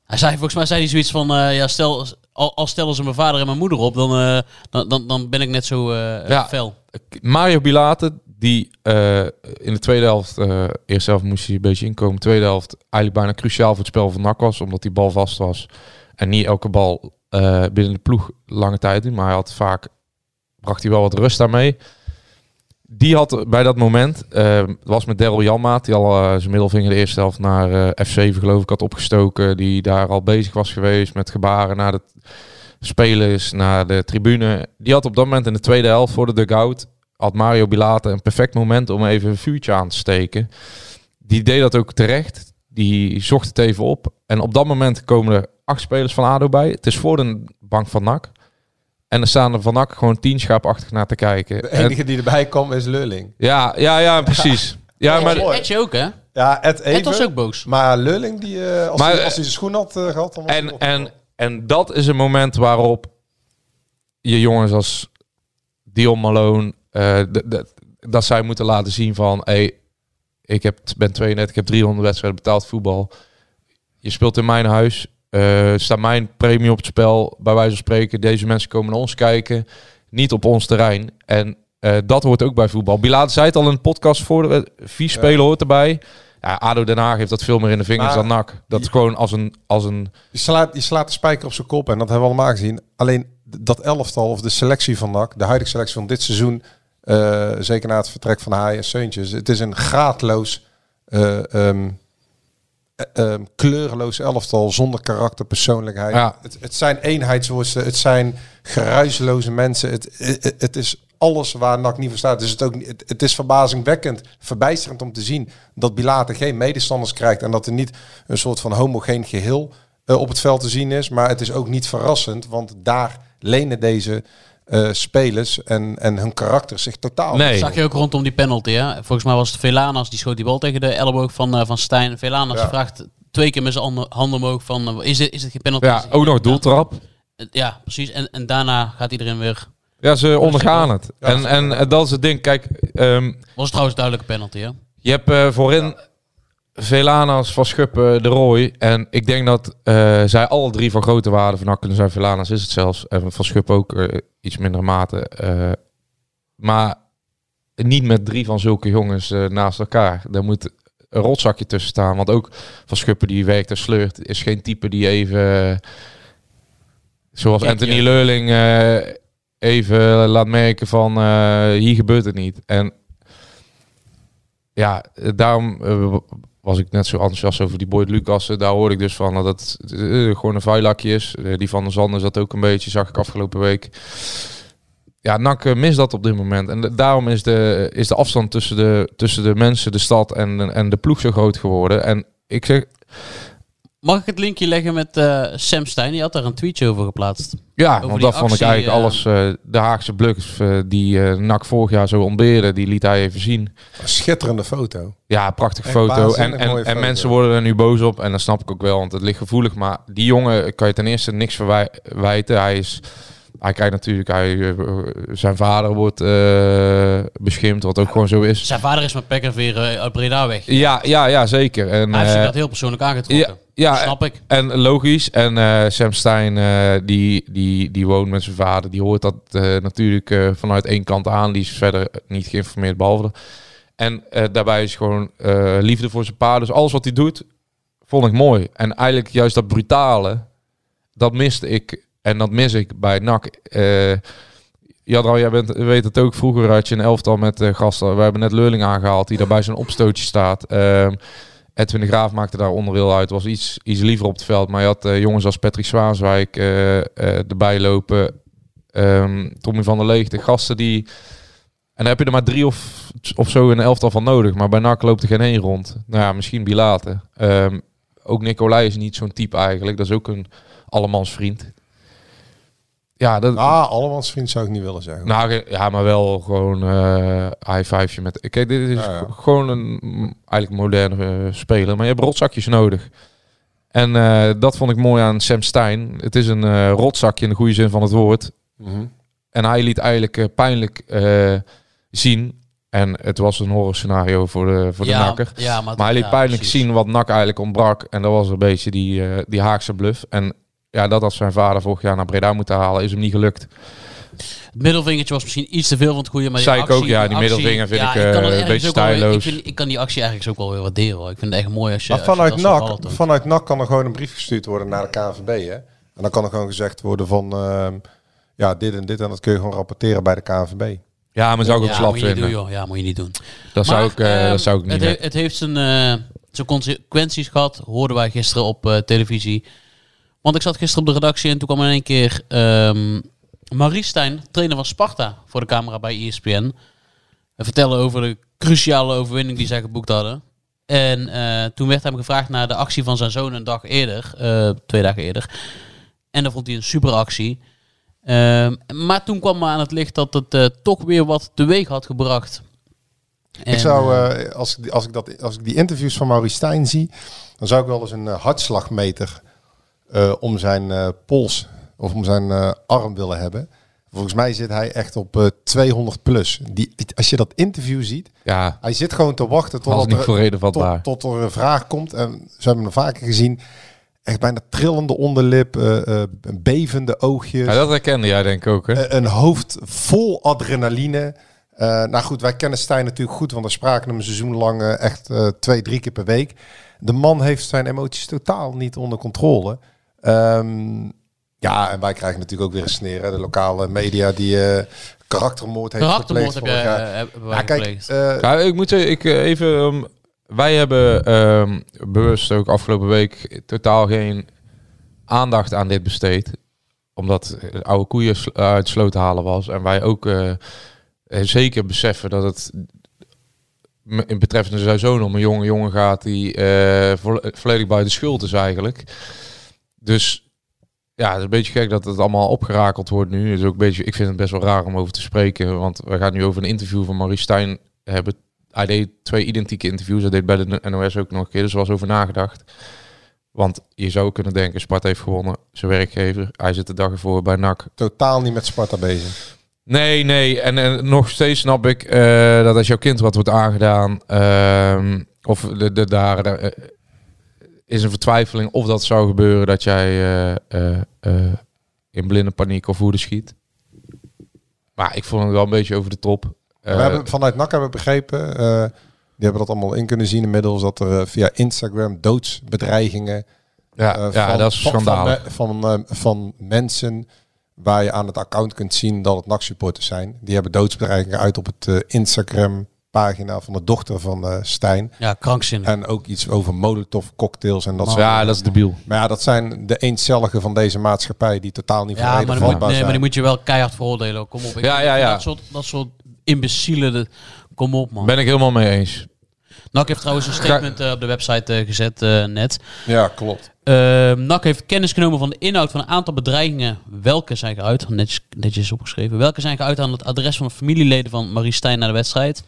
hij zei, volgens mij zei hij zoiets van, eh, ja, stel, al, al stellen ze mijn vader en mijn moeder op, dan, eh, dan, dan, dan ben ik net zo eh Ja. fel. Mario Bilate, die eh, in de tweede helft, eerste helft moest hij een beetje inkomen. Tweede helft eigenlijk bijna cruciaal voor het spel van NAC was, omdat die bal vast was. En niet elke bal binnen de ploeg lange tijd in, maar hij had vaak, bracht hij wel wat rust daarmee. Die had bij dat moment, eh, was met Daryl Janmaat, die al eh, zijn middelvinger de eerste helft naar eh, F7 geloof ik had opgestoken. Die daar al bezig was geweest met gebaren naar de spelers, naar de tribune. Die had op dat moment in de tweede helft voor de dugout, had Mario Bilate een perfect moment om even een vuurtje aan te steken. Die deed dat ook terecht. Die zocht het even op. En op dat moment komen er acht spelers van ADO bij. Het is voor de bank van NAC. En er staan er van NAC gewoon tien schaapachtig naar te kijken. de En- enige die erbij komt is Lulling. ja, ja, ja, precies. Ja, maar Etje- Etje ook, hè? Ja, Ed even. Het was ook boos. Maar Lulling, die, eh, als, Maar, hij, als hij zijn schoen had eh, gehad, dan En, en, en dat is een moment waarop je jongens als Dion Malone, eh, dat zij moeten laten zien van, hey, ik heb, ben 32, ik heb 300 wedstrijden betaald voetbal. Je speelt in mijn huis, eh staat mijn premie op het spel, bij wijze van spreken. Deze mensen komen naar ons kijken, niet op ons terrein. En eh, dat hoort ook bij voetbal. Bilate zei het al in een podcast voor, de vier spelen hoort erbij. Ja, ADO Den Haag heeft dat veel meer in de vingers Maar- dan NAC. Dat is gewoon als een, als een Je slaat, je slaat de spijker op zijn kop en dat hebben we allemaal gezien. Alleen dat elftal of de selectie van NAC, de huidige selectie van dit seizoen, eh, zeker na het vertrek van Haai en Seuntjes, het is een graadloos, eh, ehm, kleurloos elftal zonder karakter, persoonlijkheid. Ja. Het, het zijn eenheidsworsten, het zijn geruisloze mensen. Het, het, het is alles waar NAC niet voor staat. Dus het, ook, het, het is verbazingwekkend, verbijsterend om te zien dat Bilate geen medestanders krijgt en dat er niet een soort van homogeen geheel eh, op het veld te zien is. Maar het is ook niet verrassend, want daar lenen deze eh, spelers en, en hun karakter zich totaal Nee. niet Zag je ook rondom die penalty, hè? Volgens mij was het Velanas, die schoot die bal tegen de elleboog van, eh, van Stijn. Velanas Ja. vraagt twee keer met zijn handen, omhoog van, eh, is, dit, is dit geen penalty? Ja, ook nog doeltrap. Ja, precies. En, en daarna gaat iedereen weer... Ja, ze ondergaan het. Ja, en, en dat is het ding. Kijk, ehm, Was trouwens duidelijke penalty, hè? je hebt eh, voorin Velanas, Van Schuppen, De Roy. En ik denk dat eh, zij alle drie van grote waarde van kunnen zijn. Velanas is het zelfs. En Van Schuppen ook eh, iets minder mate. eh, maar niet met drie van zulke jongens naast elkaar. Daar moet een rotzakje tussen staan. Want ook Van Schuppen die werkt en sleurt. Is geen type die even... zoals Anthony ja. Leurling eh, even laat merken van hier gebeurt het niet. En ja, eh, daarom eh, was ik net zo enthousiast over die Boyd Lucassen. Daar hoorde ik dus van dat het eh, gewoon een vuilakje is. Die van de Zanden zat ook een beetje, zag ik afgelopen week. Ja, NAC eh, mist dat op dit moment. En daarom is de, is de afstand tussen de, tussen de mensen, de stad en, en de ploeg zo groot geworden. En ik zeg, Mag ik het linkje leggen met eh, Sam Stein? Die had daar een tweetje over geplaatst. Ja, Over want die dat vond ik eigenlijk eh, alles. eh, de Haagse bluff die eh NAC vorig jaar zo ontbeerde, die liet hij even zien. Een schitterende foto. Ja, prachtige foto. En, en, en foto. mensen worden er nu boos op. En dat snap ik ook wel, want het ligt gevoelig. Maar die jongen kan je ten eerste niks verwijten. Hij is... Hij krijgt natuurlijk, hij, eh, zijn vader wordt beschimpt, wat ook gewoon zo is. Zijn vader is met Pekkerveer eh, uit Breda weg. Ja, ja, ja zeker. En, Hij heeft zich eh, dat heel persoonlijk aangetrokken. ja, ja, Dat snap ik. En logisch. En Sam Stein, die, die, die woont met zijn vader. Die hoort dat natuurlijk vanuit één kant aan. Die is verder niet geïnformeerd, behalve. En daarbij is gewoon liefde voor zijn pa. Dus alles wat hij doet, vond ik mooi. En eigenlijk juist dat brutale, dat miste ik. En dat mis ik bij NAC. Eh Jadran, jij bent, weet het ook. Vroeger had je een elftal met eh, gasten. We hebben net Leurling aangehaald, die daar bij zijn opstootje staat. Ehm, Edwin de Graaf maakte daar onderdeel uit. Was iets, iets liever op het veld. Maar je had eh, jongens als Patrick Zwaanswijk eh, eh, erbij lopen. Ehm, Tommy van der Leeg. De gasten die... En daar heb je er maar drie of, of zo een elftal van nodig. Maar bij NAC loopt er geen één rond. Nou ja, misschien Bilate. Ehm ook Nicolai is niet zo'n type eigenlijk. Dat is ook een allemans vriend. Ja, dat, Ah, allemans vriend zou ik niet willen zeggen. nou, ja, maar wel gewoon eh high fiveje met... Kijk, dit is Ja, ja. g- gewoon een eigenlijk moderne eh, speler. Maar je hebt rotzakjes nodig. En eh, dat vond ik mooi aan Sam Stein. Het is een eh, rotzakje in de goede zin van het woord. Mhm. En hij liet eigenlijk pijnlijk eh, zien... En het was een horror scenario voor de, voor de ja, nakker. Ja, maar, Maar hij liet ja, pijnlijk precies. zien wat NAC eigenlijk ontbrak. En dat was een beetje die, eh, die Haagse bluff. En ja, dat had zijn vader vorig jaar naar Breda moeten halen, is hem niet gelukt. Het middelvingertje was misschien iets te veel van het goede. Maar Zei die ik ook, actie- ja, die actie- middelvinger vind ik, kan eh, het een beetje stijloos. Ik, vind, ik kan die actie eigenlijk ook wel weer waarderen. Hoor. Ik vind het echt mooi als je. Maar als je vanuit soort NAC, vanuit NAC kan er gewoon een brief gestuurd worden naar de KNVB. Hè? En dan kan er gewoon gezegd worden van... ehm, ja, dit en dit. En dat kun je gewoon rapporteren bij de KNVB. Ja, maar zou ik ook ja, slap moet je doen, vinden. joh. Ja, moet je niet doen. Dat zou ik, eh, ehm, dat zou ik niet het, doen. he- het heeft zijn, eh, zijn consequenties gehad. Hoorden wij gisteren op eh, televisie. Want ik zat gisteren op de redactie en toen kwam in één keer ehm Marie Stijn, trainer van Sparta, voor de camera bij ESPN. En vertellen over de cruciale overwinning die zij geboekt hadden. En eh, toen werd hem gevraagd naar de actie van zijn zoon een dag eerder, eh, twee dagen eerder. En dan vond hij een super actie. Ehm, maar toen kwam aan het licht dat het eh, toch weer wat teweeg had gebracht. ik zou, als, ik die, als, ik dat, als ik die interviews van Maurice Stijn zie... dan zou ik wel eens een hartslagmeter eh, om zijn eh, pols of om zijn eh, arm willen hebben. Volgens mij zit hij echt op eh, 200 plus. Die, als je dat interview ziet, Ja, hij zit gewoon te wachten tot, niet er, voor tot, tot er een vraag komt. En ze hebben hem vaker gezien. Echt bijna trillende onderlip, bevende oogjes. Ja, dat herkende jij denk ik ook, hè? Een hoofd vol adrenaline. Nou goed, wij kennen Stijn natuurlijk goed, want we spraken hem een seizoen lang echt twee, drie keer per week. De man heeft zijn emoties totaal niet onder controle. Ehm, ja, en wij krijgen natuurlijk ook weer een sneer. Hè? De lokale media die eh, karaktermoord heeft Karaktermoord gepleegd heb je, eh, Ja, kijk, eh, Ja, ik moet zeggen, ik even. wij hebben ehm, bewust ook afgelopen week totaal geen aandacht aan dit besteed. Omdat oude koeien uit sloot halen was. En wij ook zeker beseffen dat het in betreffende zijn zoon om een jonge jongen gaat die eh, vo- volledig buiten schuld is eigenlijk. Dus ja, het is een beetje gek dat het allemaal opgerakeld wordt nu. Het is ook een beetje, ik vind het best wel raar om over te spreken. Want we gaan nu over een interview van Marie Stijn hebben. Hij deed twee identieke interviews. Hij deed bij de NOS ook nog een keer. Dus er was over nagedacht. Want je zou kunnen denken, Sparta heeft gewonnen. Zijn werkgever. Hij zit de dag ervoor bij NAC. totaal niet met Sparta bezig. Nee, nee. En, en nog steeds snap ik eh, dat als jouw kind wat wordt aangedaan, ehm, of de, de, daar eh, is een vertwijfeling of dat zou gebeuren dat jij eh, eh, eh, in blinde paniek of woede schiet. Maar ik vond het wel een beetje over de top. we hebben, vanuit NAC hebben we begrepen, die hebben dat allemaal in kunnen zien inmiddels, dat er via Instagram doodsbedreigingen ja, ja, van, dat is van, schandalig. van, van, van mensen waar je aan het account kunt zien dat het NAC-supporters zijn. Die hebben doodsbedreigingen uit op het eh, Instagram-pagina van de dochter van eh, Stijn. Ja, krankzinnig. En ook iets over molotov cocktails en dat soort ja, dat is debiel. Maar ja, dat zijn de eencelligen van deze maatschappij die totaal niet Ja, maar, dan moet, nee, maar zijn. die moet je wel keihard veroordelen. Kom op. Ik Ja, ja, ja. Dat soort, dat soort imbecielen. de- kom op, man. Ben ik helemaal mee eens. NAC heeft trouwens een statement eh, op de website eh, gezet eh, net. Ja, klopt. Uh, NAC heeft kennis genomen van de inhoud van een aantal bedreigingen. Welke zijn geuit? Netjes, netjes opgeschreven. Welke zijn geuit aan het adres van de familieleden van Marie Stijn na de wedstrijd?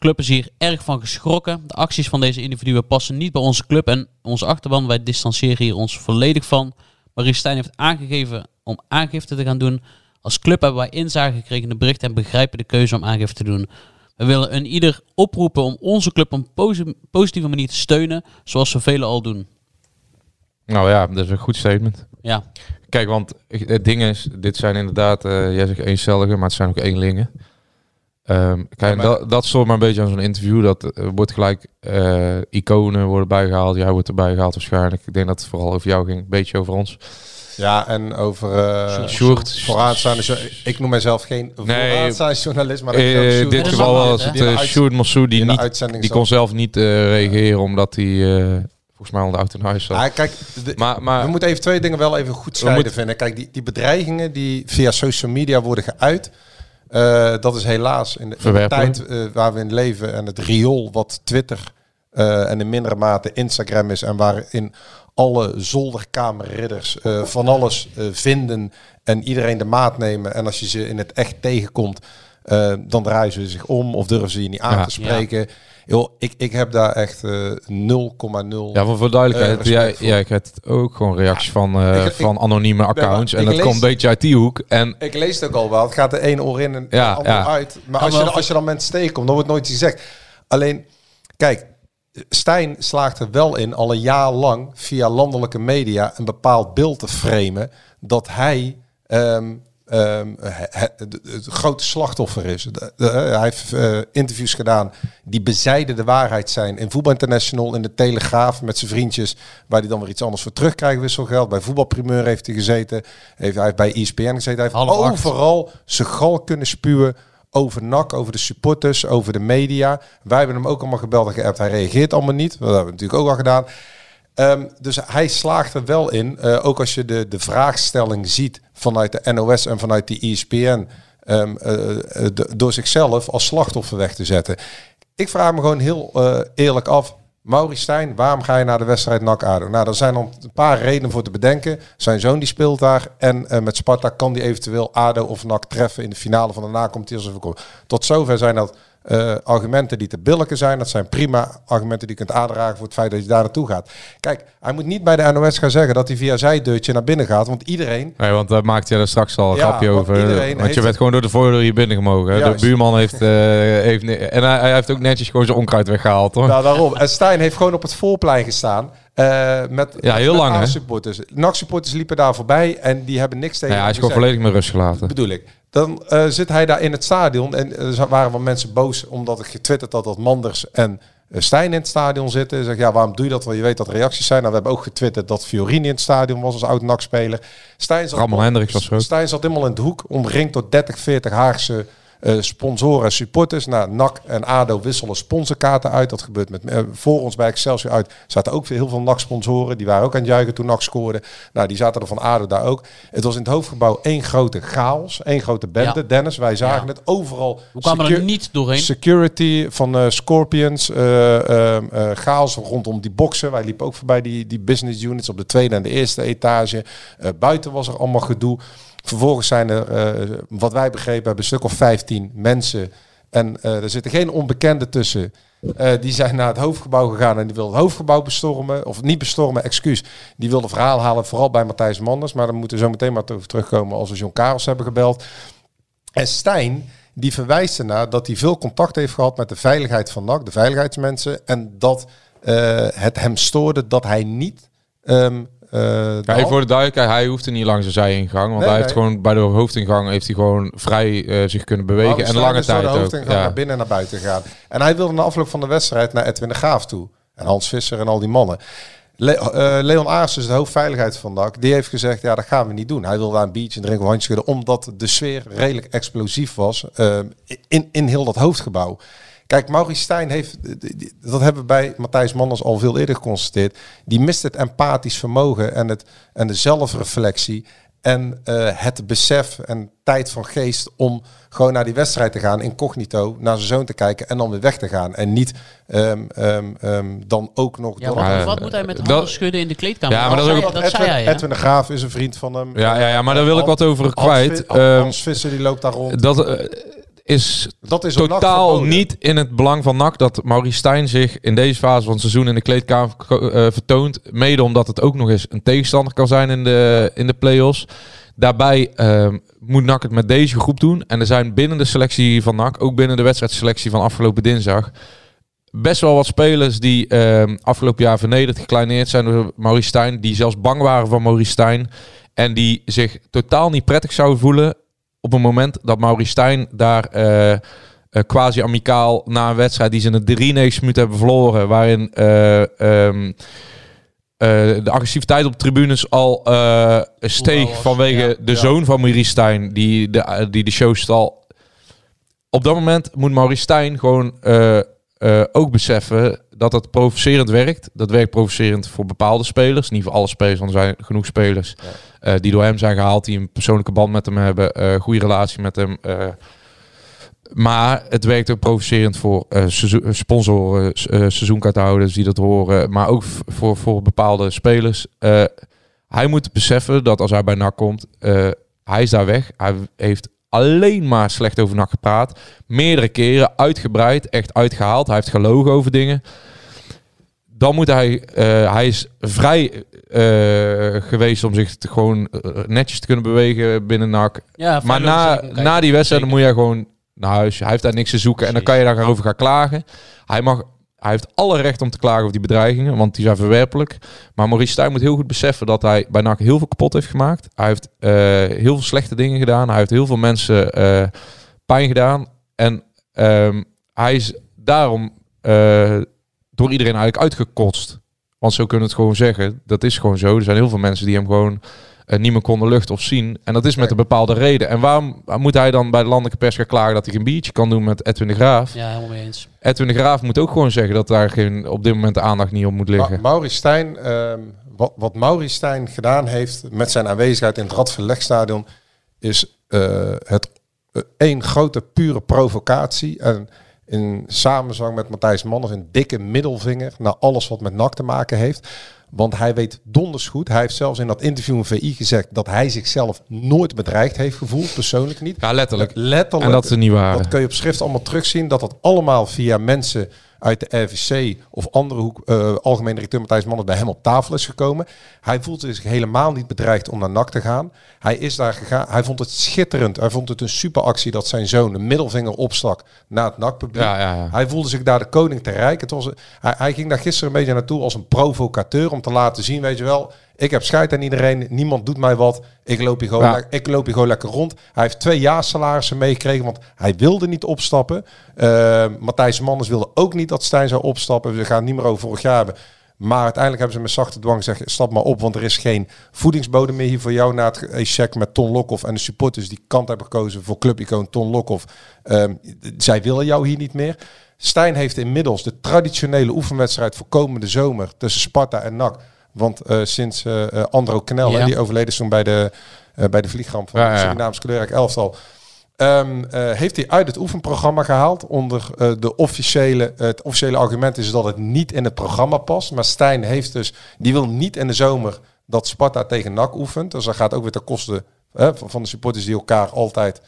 Club is hier erg van geschrokken. De acties van deze individuen passen niet bij onze club en onze achterban. Wij distancieren hier ons volledig van. Marie Stijn heeft aangegeven om aangifte te gaan doen. Als club hebben wij inzage gekregen in de bericht en begrijpen de keuze om aangifte te doen. We willen een ieder oproepen om onze club op een posi- positieve manier te steunen, zoals zoveel al doen. Nou ja, dat is een goed statement. Ja, Kijk, want het ding is, dit zijn inderdaad, eh, jij zegt eencelligen, maar het zijn ook eenlingen. Ehm, kijk, maar- dat, dat stoort me een beetje aan zo'n interview. Dat eh, wordt gelijk eh, iconen worden bijgehaald. Jij wordt erbij gehaald waarschijnlijk. Ik denk dat het vooral over jou ging, een beetje over ons. Ja, en over eh Sjoerd. vooraanstaande... Ik noem mezelf geen vooraanstaande journalist, maar... in dit geval was het uh, Sjoerd Massou die, niet, uitzending die kon zelf niet reageren omdat hij volgens mij al de auto in huis. Ja, kijk, de- maar, maar we moeten even twee dingen wel even goed scheiden moeten- vinden. Kijk, die, die bedreigingen die via social media worden geuit... eh, dat is helaas in de, in de Verwerpelijk. tijd eh, waar we in leven... en het riool wat Twitter eh, en in mindere mate Instagram is... en waarin alle zolderkamerridders eh, van alles eh, vinden... en iedereen de maat nemen. En als je ze in het echt tegenkomt... eh, dan draaien ze zich om of durven ze je niet aan Ja. te spreken. Joh, ik, ik heb daar echt eh 0,0... ja, voor, voor duidelijkheid, Eh, respect jij, voor. jij krijgt ook gewoon reacties van, eh, ik- van anonieme accounts. maar en dat komt een beetje uit die hoek. En Ik lees het ook al wel. Het gaat de ene oor in en Ja, de andere ja. uit. Maar als je, als je dan mensen tegenkomt, dan wordt nooit iets gezegd. Alleen, kijk, Stijn slaagt er wel in al een jaar lang via landelijke media een bepaald beeld te framen dat hij ehm, ehm, he- he- het grote slachtoffer is. De- de- hij heeft eh, interviews gedaan die bezijden de waarheid zijn. In Voetbal International, in de Telegraaf met zijn vriendjes, waar hij dan weer iets anders voor terugkrijgt, wisselgeld. Bij Voetbalprimeur heeft hij gezeten. Heeft, hij heeft bij ESPN gezeten. Hij heeft Half acht. overal zijn gal kunnen spuwen over NAC, over de supporters, over de media. Wij hebben hem ook allemaal gebeld en geappt. Hij reageert allemaal niet. Dat hebben we natuurlijk ook al gedaan. Ehm, dus hij slaagt er wel in, eh, ook als je de, de vraagstelling ziet vanuit de NOS en vanuit de ESPN, ehm, eh, eh, door zichzelf als slachtoffer weg te zetten. Ik vraag me gewoon heel eerlijk af, Maurice Stijn, waarom ga je naar de wedstrijd NAC ADO? Nou, er zijn een paar redenen voor te bedenken. Zijn zoon die speelt daar en met Sparta kan die eventueel ADO of NAC treffen in de finale van de nacompetitie. Tot zover zijn dat eh, argumenten die te billijken zijn. Dat zijn prima argumenten die je kunt aandragen voor het feit dat je daar naartoe gaat. Kijk, hij moet niet bij de NOS gaan zeggen dat hij via zijdeurtje naar binnen gaat, want iedereen Nee, want daar maakte je er straks al een Ja, grapje want over. iedereen Want heeft- je bent gewoon door de voordeur hier binnen gemogen. De buurman heeft, eh, heeft en hij, hij heeft ook netjes gewoon zijn onkruid weggehaald, hoor. Nou, daarom. En Stijn heeft gewoon op het voorplein gestaan. eh, met, Ja, heel met lang, hè? supporters. Liepen daar voorbij en die hebben niks tegen Ja, hij is gewoon volledig met rust gelaten. bedoel ik. Dan eh, zit hij daar in het stadion en er waren wel mensen boos omdat ik getwitterd had dat Manders en eh, Stijn in het stadion zitten. Zeg ja, waarom doe je dat? Want je weet dat reacties zijn. Nou, we hebben ook getwitterd dat Fiorini in het stadion was als oud NAC-speler. Stijn zat, Ramon Hendricks was ook. Stijn zat helemaal in de hoek, omringd door 30, 40 Haagse eh, sponsoren en supporters. Nou, NAC en ADO wisselen sponsorkaarten uit. Dat gebeurt met, eh, voor ons bij Excelsior uit. zaten ook heel veel NAC-sponsoren. Die waren ook aan het juichen toen NAC scoorde. Nou, die zaten er van ADO daar ook. Het was in het hoofdgebouw één grote chaos. één grote bende. Ja. Dennis, wij zagen Ja. het overal. We kwamen er niet doorheen. Security van eh, Scorpions, eh, ehm, eh, chaos rondom die boxen. Wij liepen ook voorbij die, die business units op de tweede en de eerste etage. Buiten was er allemaal gedoe. Vervolgens zijn er, eh, wat wij begrepen hebben, een stuk of 15 mensen. En eh, er zitten geen onbekenden tussen. Eh, die zijn naar het hoofdgebouw gegaan en die wilden het hoofdgebouw bestormen. Of niet bestormen, excuus. Die wilden verhaal halen, vooral bij Matthijs Manders. Maar daar moeten we zo meteen maar over terugkomen als we John Karels hebben gebeld. En Stijn, die verwijst ernaar dat hij veel contact heeft gehad met de veiligheid van NAC, de veiligheidsmensen. En dat het hem stoorde dat hij niet... ehm eh, Ja, even voor de duidelijkheid, hij hoefde niet langs de zijingang. Want Nee, hij heeft nee. gewoon bij de hoofdingang heeft hij gewoon vrij eh, zich kunnen bewegen. En lange is door tijd de ook. hoofdingang Ja. naar binnen en naar buiten gaan. En hij wilde na afloop van de wedstrijd naar Edwin de Graaf toe. En Hans Visser en al die mannen. Le- eh, Leon Aars, dus de hoofdveiligheid van NAC, die heeft gezegd, ja, dat gaan we niet doen. Hij wilde daar een biertje drinken of schudden, omdat de sfeer redelijk explosief was eh, in, in heel dat hoofdgebouw. Kijk, Maurice Stijn heeft, dat hebben we bij Matthijs Manders al veel eerder geconstateerd, die mist het empathisch vermogen en, het, en de zelfreflectie en eh, het besef en tijd van geest om gewoon naar die wedstrijd te gaan, incognito, naar zijn zoon te kijken en dan weer weg te gaan. En niet ehm, ehm, ehm, dan ook nog... Ja, door- wat, Ja, moet hij met de dat- handen schudden in de kleedkamer? Ja, maar dat ook- zei, dat Edwin, zei hij, hè? Edwin de Graaf is een vriend van hem. Ja, ja, ja, maar daar wil ik wat over kwijt. Hans Visser die loopt daar rond. dat eh, is Dat is totaal niet in het belang van NAC dat Maurice Stijn zich in deze fase van het seizoen in de kleedkamer eh, vertoont. Mede omdat het ook nog eens een tegenstander kan zijn in de, in de play-offs. Daarbij ehm, moet NAC het met deze groep doen. En er zijn binnen de selectie van NAC, ook binnen de wedstrijdselectie van afgelopen dinsdag, best wel wat spelers die ehm, afgelopen jaar vernederd, gekleineerd zijn door Maurice Stijn. Die zelfs bang waren van Maurice Stijn. En die zich totaal niet prettig zouden voelen op een moment dat Maurice Stijn daar eh, eh, quasi-amicaal na een wedstrijd die ze in de 93 minuten hebben verloren. Waarin eh, ehm, eh, de agressiviteit op tribunes al steeg was, vanwege ja. de zoon van Maurice Stijn, die de, die de show stal. Op dat moment moet Maurice Stijn gewoon ook beseffen dat het provocerend werkt. Dat werkt provocerend voor bepaalde spelers. Niet voor alle spelers, want er zijn genoeg spelers eh, die door hem zijn gehaald, die een persoonlijke band met hem hebben, eh goede relatie met hem. eh. maar het werkt ook provocerend voor seizoen- sponsoren, seizoenkaarthouders die dat horen, maar ook voor, voor bepaalde spelers. Hij moet beseffen dat als hij bij NAC komt, hij is daar weg. Hij heeft alleen maar slecht over NAC gepraat. Meerdere keren, uitgebreid, echt uitgehaald. Hij heeft gelogen over dingen. Dan moet hij, eh, hij is vrij eh, geweest om zich te gewoon eh, netjes te kunnen bewegen binnen NAC. Ja, Maar na, na die wedstrijd moet je gewoon naar huis. Hij heeft daar niks te zoeken en dan kan je daarover gaan klagen. Hij, mag, hij heeft alle recht om te klagen over die bedreigingen, want die zijn verwerpelijk. Maar Maurice Stijn moet heel goed beseffen dat hij bij NAC heel veel kapot heeft gemaakt. Hij heeft heel veel slechte dingen gedaan. Hij heeft heel veel mensen pijn gedaan. En ehm, hij is daarom door iedereen eigenlijk uitgekotst. Want zo kunnen we het gewoon zeggen. Dat is gewoon zo. Er zijn heel veel mensen die hem gewoon eh, niet meer konden luchten of zien. En dat is met een bepaalde reden. En waarom moet hij dan bij de landelijke pers gaan klagen dat hij een biertje kan doen met Edwin de Graaf? Ja, helemaal mee eens. Edwin de Graaf moet ook gewoon zeggen dat daar geen, op dit moment de aandacht niet op moet liggen. Ma Maurice Stijn, ehm, wat, wat Maurice Stijn gedaan heeft met zijn aanwezigheid in het Radverlegstadion, is eh, het eh, één grote pure provocatie. En in samenzang met Matthijs Manners een dikke middelvinger naar alles wat met NAC te maken heeft. Want hij weet donders goed. Hij heeft zelfs in dat interview in VI gezegd dat hij zichzelf nooit bedreigd heeft gevoeld, persoonlijk niet. Ja, letterlijk. Letterlijk. En dat ze niet waren. Dat kun je op schrift allemaal terugzien. Dat dat allemaal via mensen uit de RVC of andere hoek, eh algemeen directeur Matthijs Manners bij hem op tafel is gekomen. Hij voelt zich helemaal niet bedreigd om naar NAC te gaan. Hij is daar gegaan. Hij vond het schitterend. Hij vond het een superactie dat zijn zoon een middelvinger opstak naar het NAC-publiek. Ja, ja, ja. Hij voelde zich daar de koning te rijk. Het was, hij, hij ging daar gisteren een beetje naartoe als een provocateur om te laten zien, weet je wel, ik heb scheid aan iedereen, niemand doet mij wat, ik loop hier gewoon, Ja. ik loop hier gewoon lekker rond. Hij heeft twee jaar salarissen meegekregen, want hij wilde niet opstappen. Eh, Matthijs Manners wilde ook niet dat Stijn zou opstappen. We gaan niet meer over vorig jaar hebben. Maar uiteindelijk hebben ze met zachte dwang gezegd, stap maar op, want er is geen voedingsbodem meer hier voor jou na het check met Ton Lokhoff en de supporters die kant hebben gekozen voor clubicoon Ton Lokhoff. Ehm, zij willen jou hier niet meer. Stijn heeft inmiddels de traditionele oefenwedstrijd voor komende zomer tussen Sparta en NAC. Want eh, sinds eh eh, Andro Knel, Ja. die overleden is toen bij de, bij de vliegramp van Ja, het. Surinaams kleurrijk elftal. Eh, heeft hij uit het oefenprogramma gehaald. Onder de officiële, het officiële argument is dat het niet in het programma past. Maar Stijn heeft dus, die wil niet in de zomer dat Sparta tegen NAC oefent. Dus dat gaat ook weer ten koste van de supporters die elkaar altijd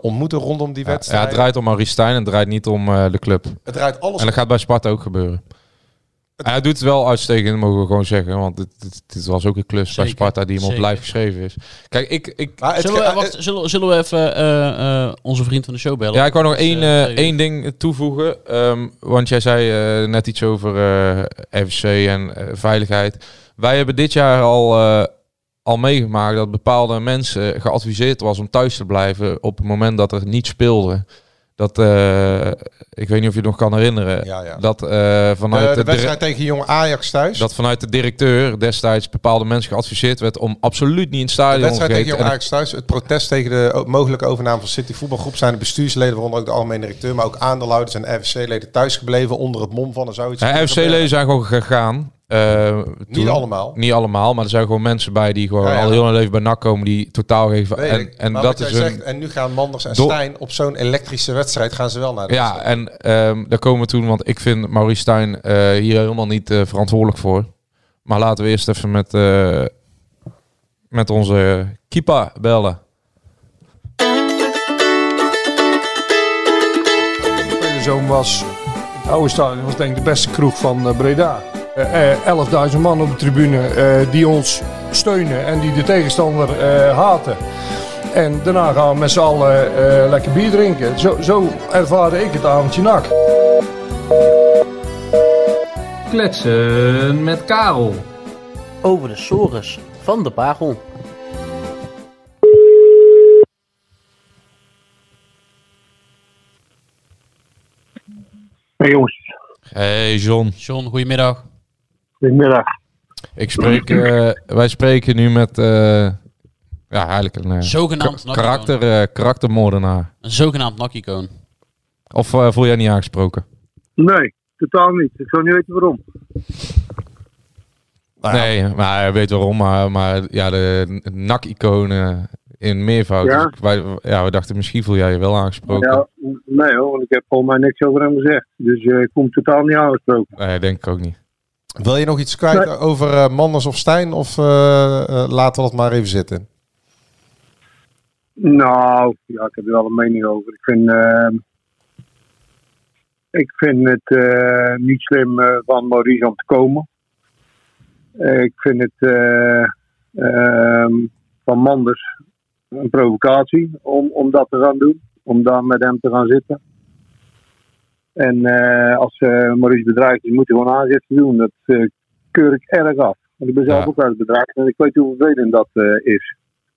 ontmoeten rondom die Ja, ja, wedstrijd. het draait om Maurice Stijn en het draait niet om de club. het draait alles En dat gaat bij Sparta ook gebeuren. Hij doet het wel uitstekend, mogen we gewoon zeggen. Want dit, dit, dit was ook een klus bij Sparta die hem op live geschreven is. Kijk, ik, ik, het Zullen we, wacht, zullen, zullen we even eh, eh, onze vriend van de show bellen? Ja, ik wou nog één, eh, eh, één ding toevoegen. Ehm, want jij zei eh, net iets over eh FCC en eh, veiligheid. Wij hebben dit jaar al, eh, al meegemaakt dat bepaalde mensen geadviseerd was om thuis te blijven op het moment dat er niet speelde. Dat, eh, ik weet niet of je het nog kan herinneren. Ja, ja. Dat, eh, vanuit de, de, de wedstrijd tegen jonge Ajax thuis. dat vanuit de directeur destijds bepaalde mensen geadviseerd werd om absoluut niet in het de stadion te wedstrijd tegen. Jong Ajax thuis. Het protest tegen de mogelijke overname van City Voetbalgroep zijn de bestuursleden, waaronder ook de algemene directeur, maar ook aandeelhouders en RFC-leden thuisgebleven onder het mom van er zou iets Ja, moeten gebeuren. FC-leden zijn gewoon gegaan. Eh, Niet toen- allemaal. Niet allemaal, maar er zijn gewoon mensen bij die gewoon Ja, ja. al heel hun leven bij NAC komen die totaal geven. Weet En, ik. en Maar dat is jij hun. zegt, en nu gaan Manders en Stijn op zo'n elektrische wedstrijd gaan ze wel naar de Ja, wedstrijd. en ehm, daar komen we toen, want ik vind Maurice Stijn eh, hier helemaal niet eh, verantwoordelijk voor. Maar laten we eerst even met, eh, met onze Kipa bellen. De zoon was, het oude stadion was denk ik de beste kroeg van Breda. Eh, eh, 11.000 man op de tribune eh, die ons steunen en die de tegenstander eh, haten. En daarna gaan we met z'n allen eh, lekker bier drinken. Zo, zo ervaarde ik het avondje nak. Kletsen met Karel. Over de sores van de Pagel. Hey jongens, Hey John, John, goedemiddag. Goedemiddag. ik spreek, eh, wij spreken nu met eh, ja, eigenlijk een eh, Zogenaamd ka- karakter, eh, karaktermoordenaar. Een zogenaamd nakicoon. Of voel jij niet aangesproken? Nee, totaal niet. Ik zou niet weten waarom. Nou ja, Nee, maar hij weet waarom. Maar, maar ja, de NAC-iconen in meervoud. Ja. Dus wij, ja, we dachten misschien voel jij je wel aangesproken. Ja, nee hoor, want ik heb volgens mij niks over hem gezegd. Dus ik kom totaal niet aangesproken. Nee, denk ik ook niet. Wil je nog iets kwijt over eh, Manders of Stijn? Of eh, eh, laten we dat maar even zitten? Nou, ja, ik heb er wel een mening over. Ik vind, eh, ik vind het niet slim van Maurice om te komen. Ik vind het eh, ehm, van Manders een provocatie om, om dat te gaan doen. Om daar met hem te gaan zitten. En eh, als eh, Maurice bedreigd is, moet hij gewoon aangifte doen. Dat eh, keur ik erg af. Want ik ben zelf Ja. ook wel eens bedreigd en ik weet hoe vervelend dat eh, is.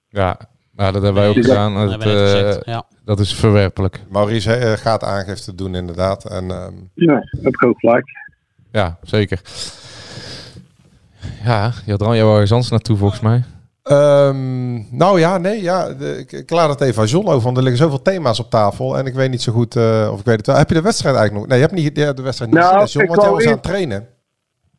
Ja, nou, dat hebben wij ook Dus gedaan. Dat Dat, eh. Ja. is verwerpelijk. Maurice gaat aangifte doen inderdaad. En, ehm, Ja, dat heb ik ook gelijk. Ja, zeker. Ja, je had er al jouw ergens anders naartoe volgens mij. Ehm, nou ja, nee, ja, de- ik, ik laat het even aan John over, want er liggen zoveel thema's op tafel en ik weet niet zo goed uh, of ik weet het wel. Heb je de wedstrijd eigenlijk nog? Nee, je hebt niet ja, de wedstrijd niet Nou, gezien, John, ik want jij was aan het trainen.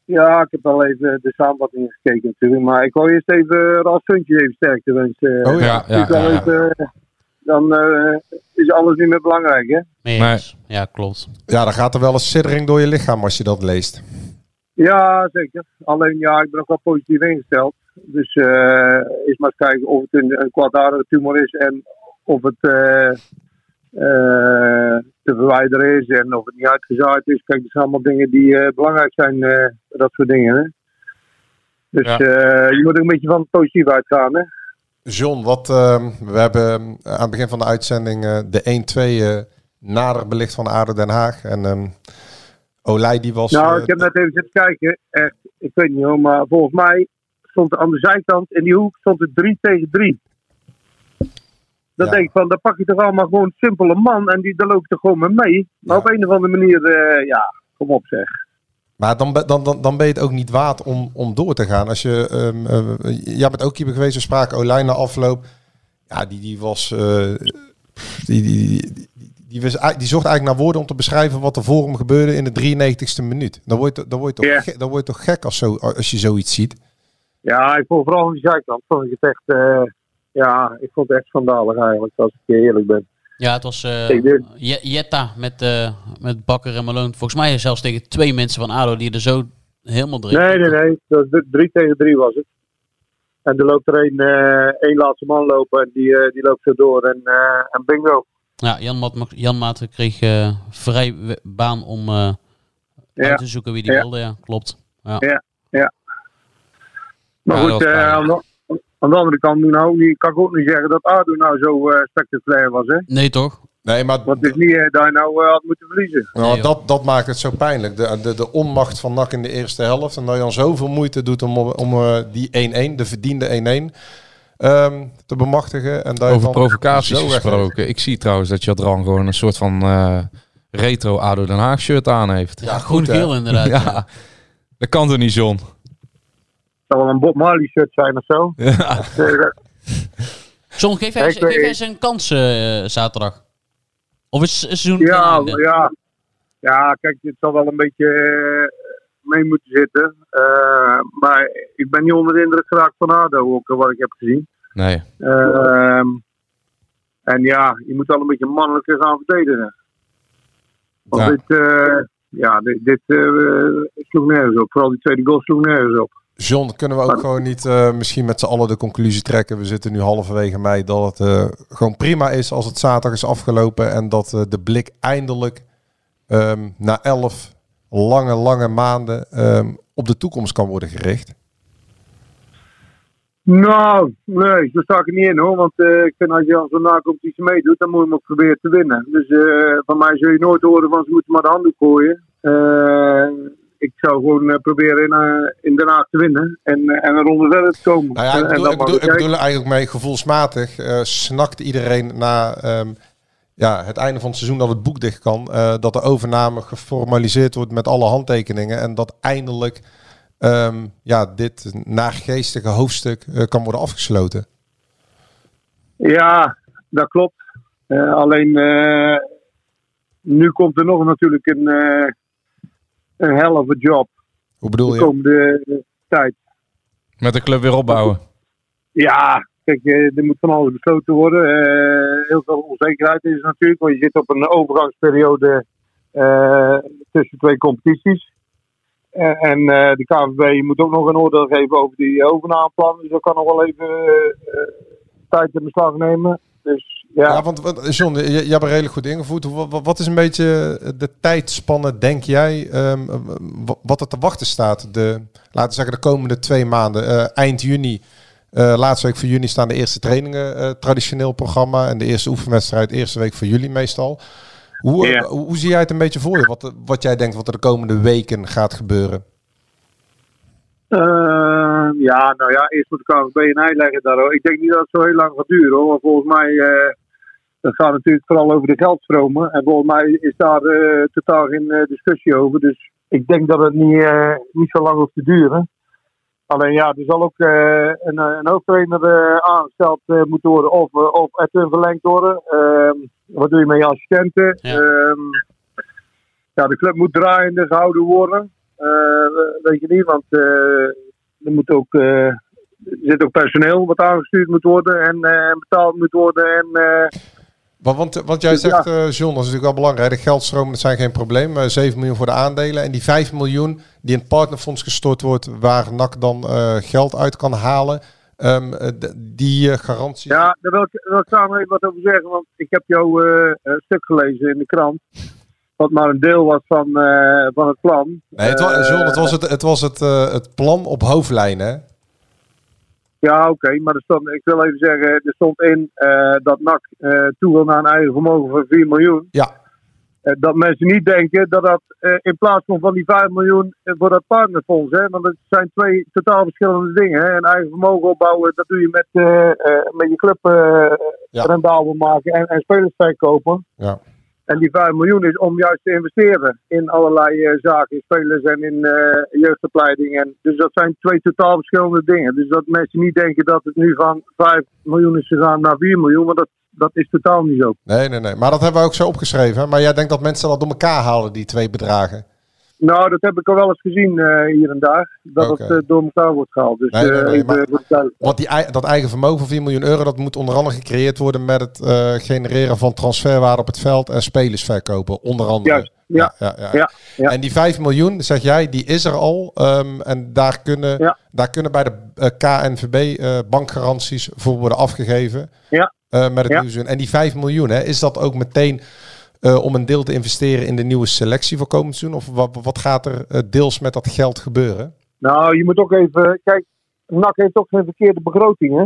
Ja, ik heb al even de samenvatting gekeken natuurlijk. Maar ik wou eerst even Ras Funtje even sterkte wensen. Oh ja, ja, dan, ja, ja. even, dan eh, is alles niet meer belangrijk, hè? Nee. Ja, klopt. Ja, dan gaat er wel een siddering door je lichaam als je dat leest. Ja, zeker. Alleen ja, ik ben ook wel positief ingesteld. Dus eh is maar eens kijken of het een, een kwaadaardige tumor is en of het eh, eh, te verwijderen is en of het niet uitgezaaid is. Kijk, dat zijn allemaal dingen die eh, belangrijk zijn, eh, dat soort dingen. Hè? Dus Ja. eh, je moet er een beetje van positief uitgaan. Hè? John, wat, ehm, we hebben ehm, aan het begin van de uitzending eh, de 1-2 eh, nader belicht van ADO Den Haag. En Olij die was... Nou, eh, ik heb net even zitten kijken. Echt, ik weet niet hoor, maar volgens mij stond er aan de zijkant in die hoek stond het 3 tegen 3. Dan Ja. denk ik van, dan pak je toch allemaal gewoon een simpele man en die, daar loop je toch gewoon mee mee. Maar Ja. op een of andere manier, eh, ja, kom op zeg. Maar dan, dan, dan, dan ben je het ook niet waard om, om door te gaan. Als je, ehm eh, jij bent ook keeper geweest, we spraken Olij na afloop. Ja, die, die was... eh, die, die, die, die, die, was, eigenlijk- die zocht eigenlijk naar woorden om te beschrijven wat er voor hem gebeurde in de 93ste minuut. Dan word je, dan word je, toch, gek, dan word je toch gek als, zo, als je zoiets ziet. Ja, ik vond vooral aan die zijkant, vond ik het echt, eh, ja, ik vond het echt schandalig eigenlijk, als ik eerlijk ben. Ja, het was eh, Jetta met, eh, met Bakker en Malone. Volgens mij zelfs tegen twee mensen van ADO die er zo helemaal erin Nee, nee, nee, dat 3 tegen 3 was het. En er loopt er een, één laatste man lopen en die, die loopt zo door en, en bingo. Ja, Jan, Mat, Jan Maat kreeg vrij baan om Ja. uit te zoeken wie die Ja. wilde. Ja, klopt. Ja. Ja, ja. Maar Ja, goed, eh, aan, de, aan de andere kant moet nou niet, kan ik ook niet zeggen dat ADO nou zo eh, spectaculair was. Hè? Nee, toch? Nee, maar Want het is niet eh, dat je nou eh, had moeten verliezen. Nou, Nee, dat, dat maakt het zo pijnlijk. De, de, de onmacht van NAC in de eerste helft. En dat je dan zoveel moeite doet om, om die 1-1, de verdiende 1-1, ehm, te bemachtigen. En je Over provocaties gesproken. Ik zie trouwens dat Jadran gewoon een soort van eh, retro ADO Den Haag shirt aan heeft. Ja, goed, groen-geel inderdaad. ja. Ja, dat kan toch niet, John? Het zou wel een Bob Marley shirt zijn of zo. Ja. John, geef jij, eens- geef jij eens een kans eh, zaterdag. Of is het seizoen ja, ja. ja, kijk, het zal wel een beetje eh, mee moeten zitten. Eh, maar ik ben niet onder de indruk geraakt van ADO, ook wat ik heb gezien. Nee. Ehm, en ja, je moet wel een beetje mannelijker gaan verdedigen. Want Ja. dit, eh, ja, dit, dit eh, sloeg nergens op. Vooral die tweede goal sloeg nergens op. John, kunnen we ook gewoon niet eh, misschien met z'n allen de conclusie trekken. We zitten nu halverwege mei dat het eh, gewoon prima is als het zaterdag is afgelopen. En dat eh, de blik eindelijk ehm, na elf lange, lange maanden ehm, op de toekomst kan worden gericht. Nou, nee, zo sta ik er niet in hoor. Want ik vind als je aan zo'n nacompetitie meedoet, dan moet je hem ook proberen te winnen. Dus van mij zul je nooit horen van ze moeten maar de handdoek gooien. Ik zou gewoon eh, proberen in, eh, in Den Haag te winnen en, eh, en een ronde verder te komen. Nou ja, ik en bedoel, ik ik eigenlijk mee gevoelsmatig snakt iedereen naar ehm, ja, het einde van het seizoen dat het boek dicht kan. dat de overname geformaliseerd wordt met alle handtekeningen. En dat eindelijk ehm, ja, dit naargeestige hoofdstuk kan worden afgesloten. Ja, dat klopt. Alleen nu komt er nog natuurlijk een, een hell of a job Hoe bedoel de je? komende eh, tijd. Met de club weer opbouwen. Ja, kijk, eh, er moet van alles besloten worden. Eh, heel veel onzekerheid is er natuurlijk, want je zit op een overgangsperiode eh, tussen twee competities. En eh, de KVB moet ook nog een oordeel geven over die overnameplan. Dus dat kan nog wel even tijd in beslag nemen. Dus ja, Ja, want John, je, je hebt er redelijk goed ingevoerd. Wat, is een beetje de tijdspanne, denk jij, ehm, w- wat er te wachten staat? De, laten we zeggen, de komende twee maanden. Eh, eind juni, eh, laatste week van juni staan de eerste trainingen, eh, traditioneel programma. En de eerste oefenwedstrijd, eerste week van juli meestal. Hoe, eh, Ja. hoe, zie jij het een beetje voor je? Wat, wat jij denkt wat er de komende weken gaat gebeuren? Eh, ja, nou ja, eerst moet de KVB een ei leggen daar. hoor. Ik denk niet dat het zo heel lang gaat duren hoor. Want volgens mij, eh dat gaat natuurlijk vooral over de geldstromen. En volgens mij is daar eh, totaal geen eh, discussie over. Dus ik denk dat het niet, eh, niet zo lang hoeft te duren. Alleen ja, er zal ook een, een hoofdtrainer aangesteld moeten worden. Of, of Edwin verlengd worden. Ehm, wat doe je met je assistenten? Ja. Ehm, ja, de club moet draaiende gehouden worden. Weet je niet, want er moet ook, er zit ook personeel wat aangestuurd moet worden en betaald moet worden. En, Want, want, want jij zegt, eh John, dat is natuurlijk wel belangrijk. De geldstromen zijn geen probleem. Eh, 7 miljoen voor de aandelen. En die 5 miljoen die in het partnerfonds gestort wordt, waar NAC dan eh, geld uit kan halen. ehm, eh, die eh, garantie. ja, daar wil ik, daar wil ik samen even wat over zeggen, want ik heb jouw eh, eh, stuk gelezen in de krant. Wat maar een deel was van, eh, van het plan. Nee, het was, Eh, John, het was, het, het, was het, eh, het plan op hoofdlijnen. Ja, oké, maar er stond, ik wil even zeggen, er stond in eh, dat NAC eh, toe wil naar een eigen vermogen van 4 miljoen. Ja, Eh, dat mensen niet denken dat dat in plaats komt van die 5 miljoen voor dat partnerfonds. Hè? Want het zijn twee totaal verschillende dingen. Hè? Een eigen vermogen opbouwen, dat doe je met, met je club Ja. rendabel maken en, en spelers verkopen. ja. En die 5 miljoen is om juist te investeren in allerlei eh, zaken, in spelers en in eh, jeugdopleiding. En, dus dat zijn twee totaal verschillende dingen. Dus dat mensen niet denken dat het nu van 5 miljoen is gegaan naar 4 miljoen, want dat, dat is totaal niet zo. Nee, nee, nee. Maar dat hebben we ook zo opgeschreven. Maar jij denkt dat mensen dat door elkaar halen, die twee bedragen. Nou, dat heb ik al wel eens gezien eh, hier en daar. Dat het eh, door elkaar wordt gehaald. Dus Nee, nee, eh, nee, even maar-. Want die, dat eigen vermogen van 4 miljoen euro, dat moet onder andere gecreëerd worden met het genereren van transferwaarde op het veld en spelers verkopen, onder andere. Juist, ja. Ja, ja, Ja, ja. En die 5 miljoen, zeg jij, die is er al. ehm, en daar kunnen, daar kunnen bij de KNVB bankgaranties voor worden afgegeven. Ja. met het. En die 5 miljoen, hè, is dat ook meteen eh, om een deel te investeren in de nieuwe selectie voor komend seizoen? Of wat, wat gaat er eh, deels met dat geld gebeuren? Nou, je moet ook even... Kijk, NAC heeft ook geen verkeerde begroting, hè?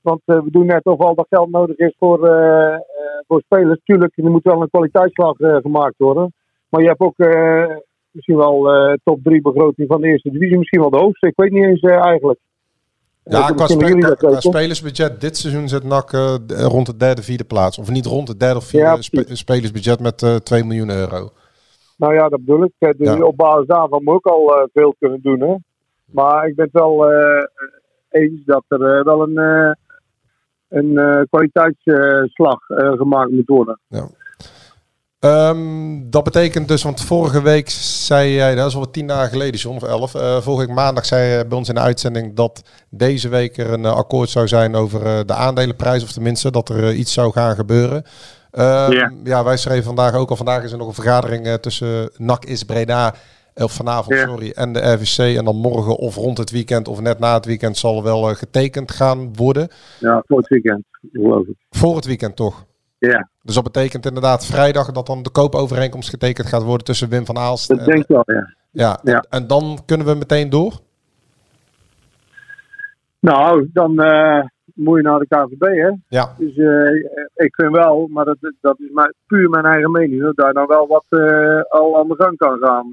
Want eh, we doen net of al dat geld nodig is voor, voor spelers. Tuurlijk, er moet wel een kwaliteitsslag gemaakt worden. Maar je hebt ook misschien wel top 3 begroting van de eerste divisie. Misschien wel de hoogste. Ik weet niet eens eigenlijk. Ja, Eh, qua, spe- spelersbudget dit seizoen zit NAC eh, d- rond de derde, vierde plaats. Of niet rond de derde of vierde Ja, spe- spelersbudget met eh 2 miljoen euro. Nou ja, dat bedoel ik. Eh, Dus Ja. op basis daarvan moet ik al eh, veel kunnen doen. Hè? Maar ik ben het wel eh, eens dat er eh, wel een, eh, een eh, kwaliteitsslag eh, gemaakt moet worden. Ehm, dat betekent dus, want vorige week zei jij, dat is al tien dagen geleden, John, of elf. eh, vorige week maandag zei je bij ons in de uitzending dat deze week er een eh, akkoord zou zijn over eh, de aandelenprijs. Of tenminste, dat er eh, iets zou gaan gebeuren. Ehm, Ja. ja, wij schreven vandaag ook al. Vandaag is er nog een vergadering eh, tussen NAC is Breda. eh, Of vanavond, Ja. sorry, en de RVC. En dan morgen of rond het weekend of net na het weekend zal er wel eh, getekend gaan worden. Ja, voor het weekend, geloof ik. Voor het weekend toch? Ja, Dus dat betekent inderdaad vrijdag dat dan de koopovereenkomst getekend gaat worden tussen Wim van Aalst. dat en- denk ik wel, ja. ja, Ja. En, en dan kunnen we meteen door. Nou, dan eh, moet je naar de KVB, hè. Ja, Dus eh, ik vind wel, maar dat, dat is maar puur mijn eigen mening, dat je dan wel wat eh, al aan de gang kan gaan.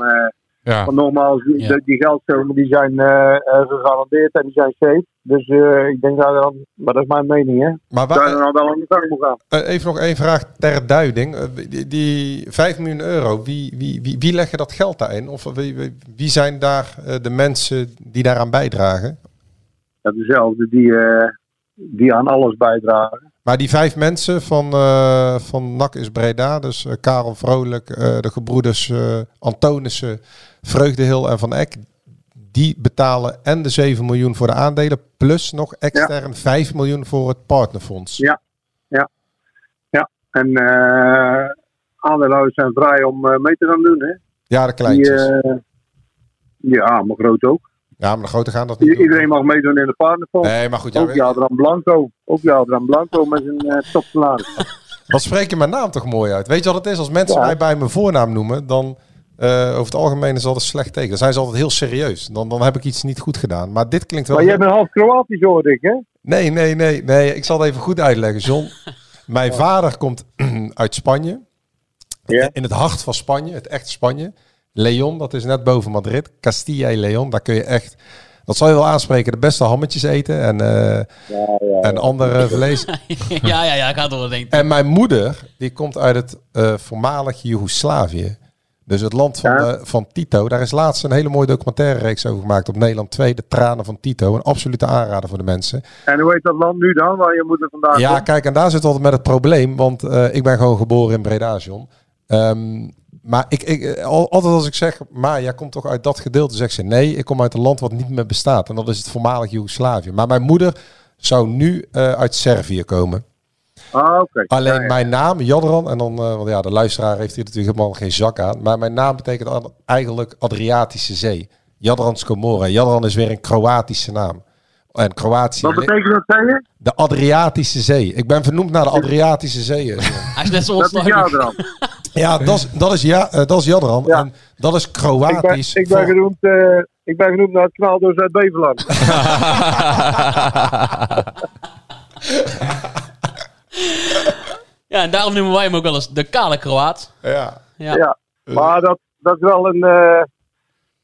Ja. Want nogmaals, die, Ja. de- die geldstromen die zijn eh, eh, gegarandeerd en die zijn safe. Dus eh, ik denk dat dan, maar dat is mijn mening hè, Maar waar, dan wel aan de gang moet gaan. even nog één vraag ter duiding. Die, die 5 miljoen euro, wie, wie, wie, wie leggen dat geld daarin? Of wie, wie, wie zijn daar eh, de mensen die daaraan bijdragen? Dat dezelfde die, eh, die aan alles bijdragen. Maar die vijf mensen van, eh van NAC is Breda, dus Karel Vrolijk, eh, de gebroeders eh Antonissen, Vreugdehil en Van Eck, die betalen en de 7 miljoen voor de aandelen, plus nog extern 5 miljoen voor het partnerfonds. Ja. En eh aandeelhouders zijn vrij om eh, mee te gaan doen. Hè. Ja, de Die, kleintjes. eh, ja, maar groot ook. ja, maar de grote gaan dat niet doen. Iedereen mag meedoen in de partnerfonds. Nee, maar goed, ja, ook Jadran Blanco. Ook Jadran Blanco met zijn uh, topsalaris. wat spreek je mijn naam toch mooi uit? Weet je wat het is? Als mensen Ja. mij bij mijn voornaam noemen, dan eh, over het algemeen is dat een slecht teken. Dan zijn ze altijd heel serieus. Dan, dan heb ik iets niet goed gedaan. Maar dit klinkt wel... Maar jij bent half Kroatisch hoorde ik hè? Nee, nee, nee, nee. Ik zal het even goed uitleggen, John. Mijn vader komt uit Spanje. Ja. In het hart van Spanje, het echte Spanje. Leon, dat is net boven Madrid. Castilla y Leon, daar kun je echt... Dat zal je wel aanspreken, de beste hammetjes eten en, eh, en andere vlees. ja, ja, ja, ik ga het wel denken. En mijn moeder, die komt uit het eh, voormalig Joegoslavië. Dus het land van, Ja. eh, van Tito. Daar is laatst een hele mooie documentaire reeks over gemaakt op Nederland 2. De tranen van Tito. Een absolute aanrader voor de mensen. En hoe heet dat land nu dan, waar je moeder vandaan Ja, komt? kijk, en daar zit altijd met het probleem. Want eh, ik ben gewoon geboren in Breda, John. Ehm, maar ik, ik, eh, al- altijd als ik zeg, maar jij komt toch uit dat gedeelte, zegt ze nee, ik kom uit een land wat niet meer bestaat. En dat is het voormalig Joegoslavië. Maar mijn moeder zou nu uit Servië komen. Ah, oké. Alleen Ja, ja. mijn naam, Jadran, en dan, eh, want ja, de luisteraar heeft hier natuurlijk helemaal geen zak aan. Maar mijn naam betekent eigenlijk Adriatische Zee. Jadran Skomora. Jadran is weer een Kroatische naam. En Kroatië, Wat betekent dat, zei je? de Adriatische Zee. Ik ben vernoemd naar de Adriatische Zee. John. Hij is net zo Dat is. Jadran. Ja, dat is, dat is, ja, eh, dat is Jadran. Ja. En dat is ik, ben, Kroatisch. ik, ben voor- genoemd, eh, ik ben genoemd naar het knaldoos uit Beverland. Ja, en daarom noemen wij hem ook wel eens de kale Kroaat. ja. Ja. Ja. Maar dat, dat is wel een, eh,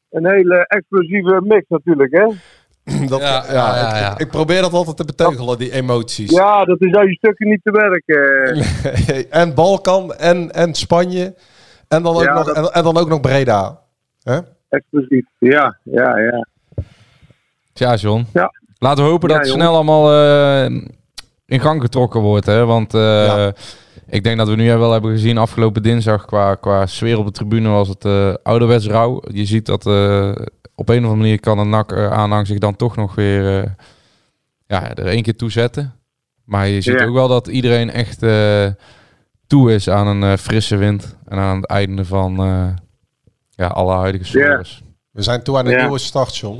een hele explosieve mix natuurlijk, hè? Dat, ja, Ja, ja, ja, ik- ja. Ik, ik probeer dat altijd te beteugelen, die emoties. Ja, dat is aan je stukken niet te werken. en Balkan en, en Spanje. En dan ook, Ja, nog, dat- en, en dan ook nog Breda. Hè? Explosief. Ja, ja, ja. Tja, John. Ja. Laten we hopen Ja, dat het snel allemaal eh, in gang getrokken wordt. Hè? Want eh, Ja. ik denk dat we nu wel hebben gezien afgelopen dinsdag qua, qua sfeer op de tribune was het eh ouderwets rauw. Je ziet dat eh, op een of andere manier kan een eh, aanhang zich dan toch nog weer eh, ja, er één keer toe zetten. Maar je ziet Ja. ook wel dat iedereen echt eh, toe is aan een frisse wind. En aan het einde van eh, ja, alle huidige Ja. scores. We zijn toe aan een Ja. nieuwe start, John.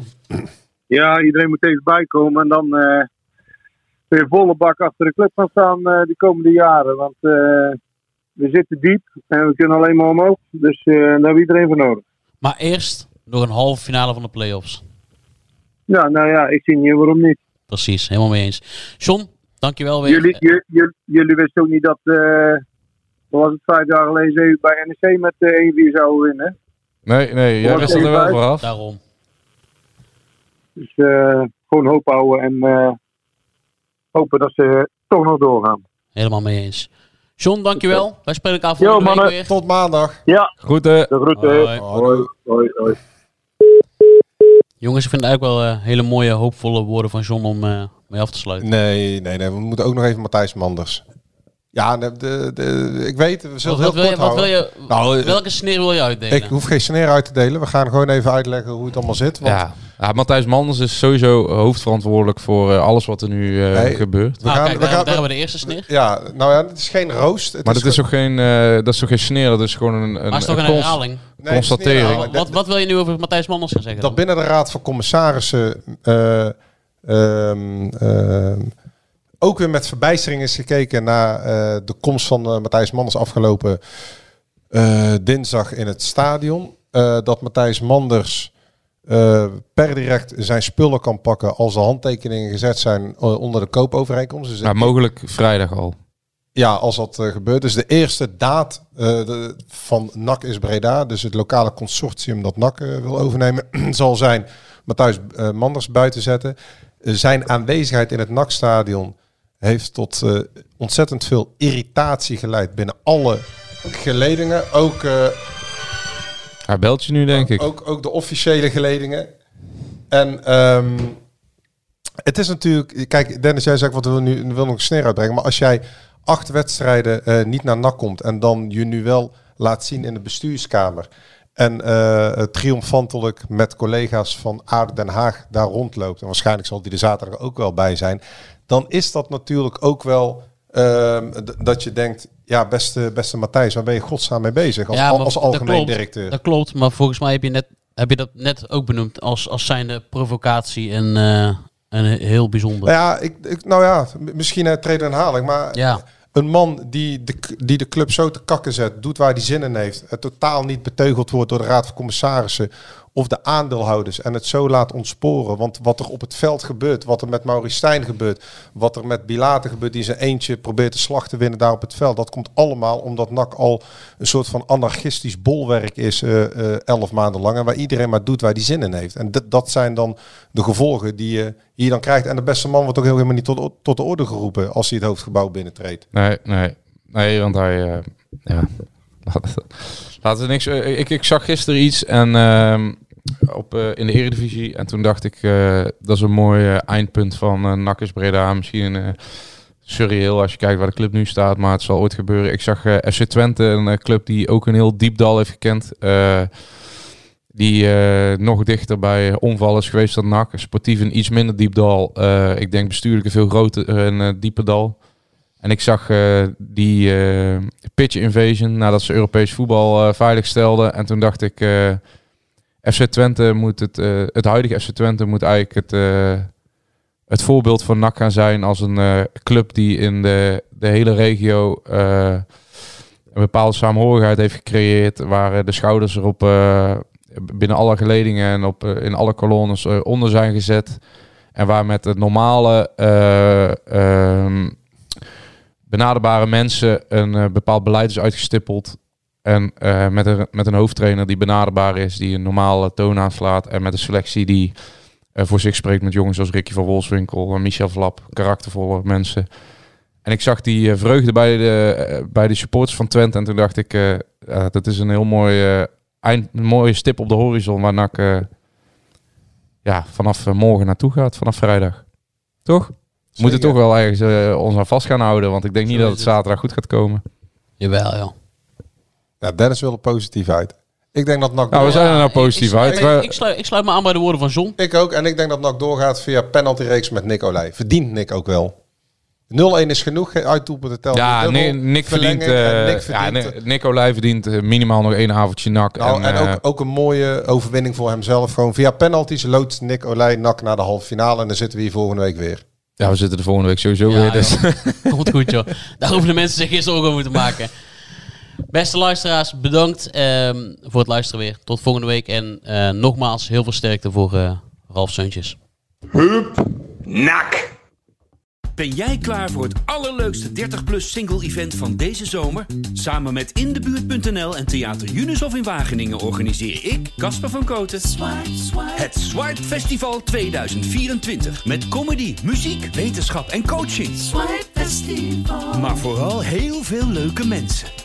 Ja, iedereen moet even bijkomen en dan eh, weer volle bak achter de club gaan staan eh de komende jaren. Want eh, we zitten diep en we kunnen alleen maar omhoog. Dus eh, daar hebben we iedereen voor nodig. Maar eerst nog een halve finale van de play-offs. Ja, nou ja, ik zie niet waarom niet. Precies, helemaal mee eens. John, dankjewel weer. Jullie, ju- ju- jullie wisten ook niet dat, eh wat was het, vijf jaar geleden ze bij NEC met eh 1-4 zouden winnen. Nee, nee, jij wist er wel vooraf. Daarom. Dus eh, gewoon hoop houden en eh, hopen dat ze toch nog doorgaan. Helemaal mee eens. John, dankjewel. Wij spelen elkaar Yo, volgende week mannen. weer. Tot maandag. Ja, Groeten. de groeten. Hoi. Hoi, hoi, hoi. Jongens, ik vind het eigenlijk wel eh, hele mooie, hoopvolle woorden van John om eh, mee af te sluiten. Nee, nee, nee. We moeten ook nog even Matthijs Manders. Ja, de, de, de- ik weet, we zullen Wat, het wat, heel wil je, kort wat wil houden. je, Nou, welke sneer wil je uitdelen? Ik hoef geen sneer uit te delen. We gaan gewoon even uitleggen hoe het allemaal zit. Want Ja. Ja, Matthijs Manders is sowieso hoofdverantwoordelijk voor eh, alles wat er nu eh, Nee. gebeurt. we nou, gaan, kijk, we daar, gaan, daar hebben we de eerste sneer. ja, nou ja, het is geen roost. Het Maar dat is, toch geen, eh, dat is toch geen sneer, dat is gewoon een, een, Maar het is toch een cons- herhaling? Nee, constatering. herhaling. Wat, wat wil je nu over Matthijs Manders gaan zeggen? dat dan? binnen de Raad van Commissarissen eh, ehm, ehm, ook weer met verbijstering is gekeken naar eh, de komst van Matthijs Manders afgelopen eh, dinsdag in het stadion. Eh, dat Matthijs Manders eh, per direct zijn spullen kan pakken als de handtekeningen gezet zijn eh, onder de koopovereenkomst. Dus Ja, mogelijk vrijdag al. Ja, als dat eh, gebeurt. Dus de eerste daad de- van NAC is Breda, dus het lokale consortium dat NAC wil overnemen, zal zijn Matthijs Manders buiten zetten. Zijn aanwezigheid in het NAC-stadion heeft tot ontzettend veel irritatie geleid binnen alle geledingen. Ook, Hij belt je nu, denk ik. ook, ook de officiële geledingen. En ehm, het is natuurlijk... Kijk, Dennis, jij zegt wat we nu wil nog een sneer uitbrengen. Maar als jij acht wedstrijden eh, niet naar NAC komt... en dan je nu wel laat zien in de bestuurskamer... en eh, triomfantelijk met collega's van ADO Den Haag daar rondloopt... en waarschijnlijk zal die er zaterdag ook wel bij zijn... dan is dat natuurlijk ook wel... ehm, dat je denkt, ja, beste, beste Matthijs, waar ben je godsnaam mee bezig als, Ja, al- maar als dat algemeen klopt. directeur? Dat klopt, maar volgens mij heb je, net, heb je dat net ook benoemd als, als zijnde provocatie en, eh, en heel bijzonder. Nou ja, ik, ik, nou ja, misschien uh, treden herhaling, maar Ja. een man die de, die de club zo te kakken zet, doet waar hij zin in heeft, het totaal niet beteugeld wordt door de Raad van Commissarissen of de aandeelhouders en het zo laat ontsporen. Want wat er op het veld gebeurt, wat er met Maurice Stijn gebeurt, wat er met Bilate gebeurt, die zijn eentje probeert de slag te winnen daar op het veld, dat komt allemaal omdat NAC al een soort van anarchistisch bolwerk is, eh, eh, elf maanden lang, en waar iedereen maar doet waar hij zin in heeft. En dat- zijn dan de gevolgen die je hier dan krijgt. En de beste man wordt ook helemaal niet tot, tot de orde geroepen als hij het hoofdgebouw binnentreedt. Nee, nee. Nee, want hij... eh, ja. Laten we niks... ik, ik zag gisteren iets en, ehm, op, eh, in de Eredivisie. En toen dacht ik, eh, dat is een mooi eh, eindpunt van is Breda. Misschien surreal als je kijkt waar de club nu staat. Maar het zal ooit gebeuren. Ik zag FC Twente, een club die ook een heel diep dal heeft gekend. die nog dichter bij omval is geweest dan NAC. Sportief een iets minder diep dal. Ik denk bestuurlijk een veel groter en dieper dal. En ik zag die eh, pitch invasion nadat ze Europees voetbal veilig stelden. En toen dacht ik, FC Twente moet het, eh, het huidige FC Twente moet eigenlijk het, eh, het voorbeeld van NAC gaan zijn als een eh, club die in de, de hele regio een bepaalde saamhorigheid heeft gecreëerd. Waar de schouders erop binnen alle geledingen en op, in alle kolonnes onder zijn gezet. En waar met het normale eh, ehm, benaderbare mensen een bepaald beleid is uitgestippeld. En eh, met, een, met een hoofdtrainer die benaderbaar is, die een normale toon aanslaat. En met een selectie die eh, voor zich spreekt met jongens als Ricky van Wolfswinkel en Michel Vlap, karaktervolle mensen. En ik zag die eh, vreugde bij de, eh, bij de supporters van Twente. En toen dacht ik, eh, ja, dat is een heel mooi, eh, eind, een mooie stip op de horizon waar NAC eh, ja, vanaf eh, morgen naartoe gaat, vanaf vrijdag. Toch? We moeten toch wel ergens eh, ons aan vast gaan houden, want ik denk niet dat het het. zaterdag goed gaat komen. Jawel, joh. Ja, Dennis wil er positief uit. Ik denk dat NAC Nou, we zijn er nou positief ik, uit. Ik, ik, sluit, ik sluit me aan bij de woorden van John. Ik ook. En ik denk dat NAC doorgaat via penaltyreeks met Nick Olij. Verdient Nick ook wel. 0-1 is genoeg. Geen uitdoelpunten tellen. Ja, Nick, Nick verdient, en eh, Nick ja, verdient Nick, Nick Olij verdient eh, minimaal nog één avondje nak. Nou, en, eh, ook, ook een mooie overwinning voor hemzelf. Gewoon via penalties loodt Nick Olij NAC naar de halve finale. En dan zitten we hier volgende week weer. ja, we zitten de volgende week sowieso Ja, weer. Dus. Komt goed, joh. Daar hoeven de mensen zich geen zorgen over te maken. Beste luisteraars, bedankt ehm, voor het luisteren weer. Tot volgende week. En eh, nogmaals, heel veel sterkte voor eh Ralf Seuntjes. Nak. Ben jij klaar voor het allerleukste 30-plus single-event van deze zomer? Samen met Indebuurt.nl en Theater Unisof in Wageningen organiseer ik, Casper van Koten, het Swipe Festival 2024. Met comedy, muziek, wetenschap en coaching. Maar vooral heel veel leuke mensen.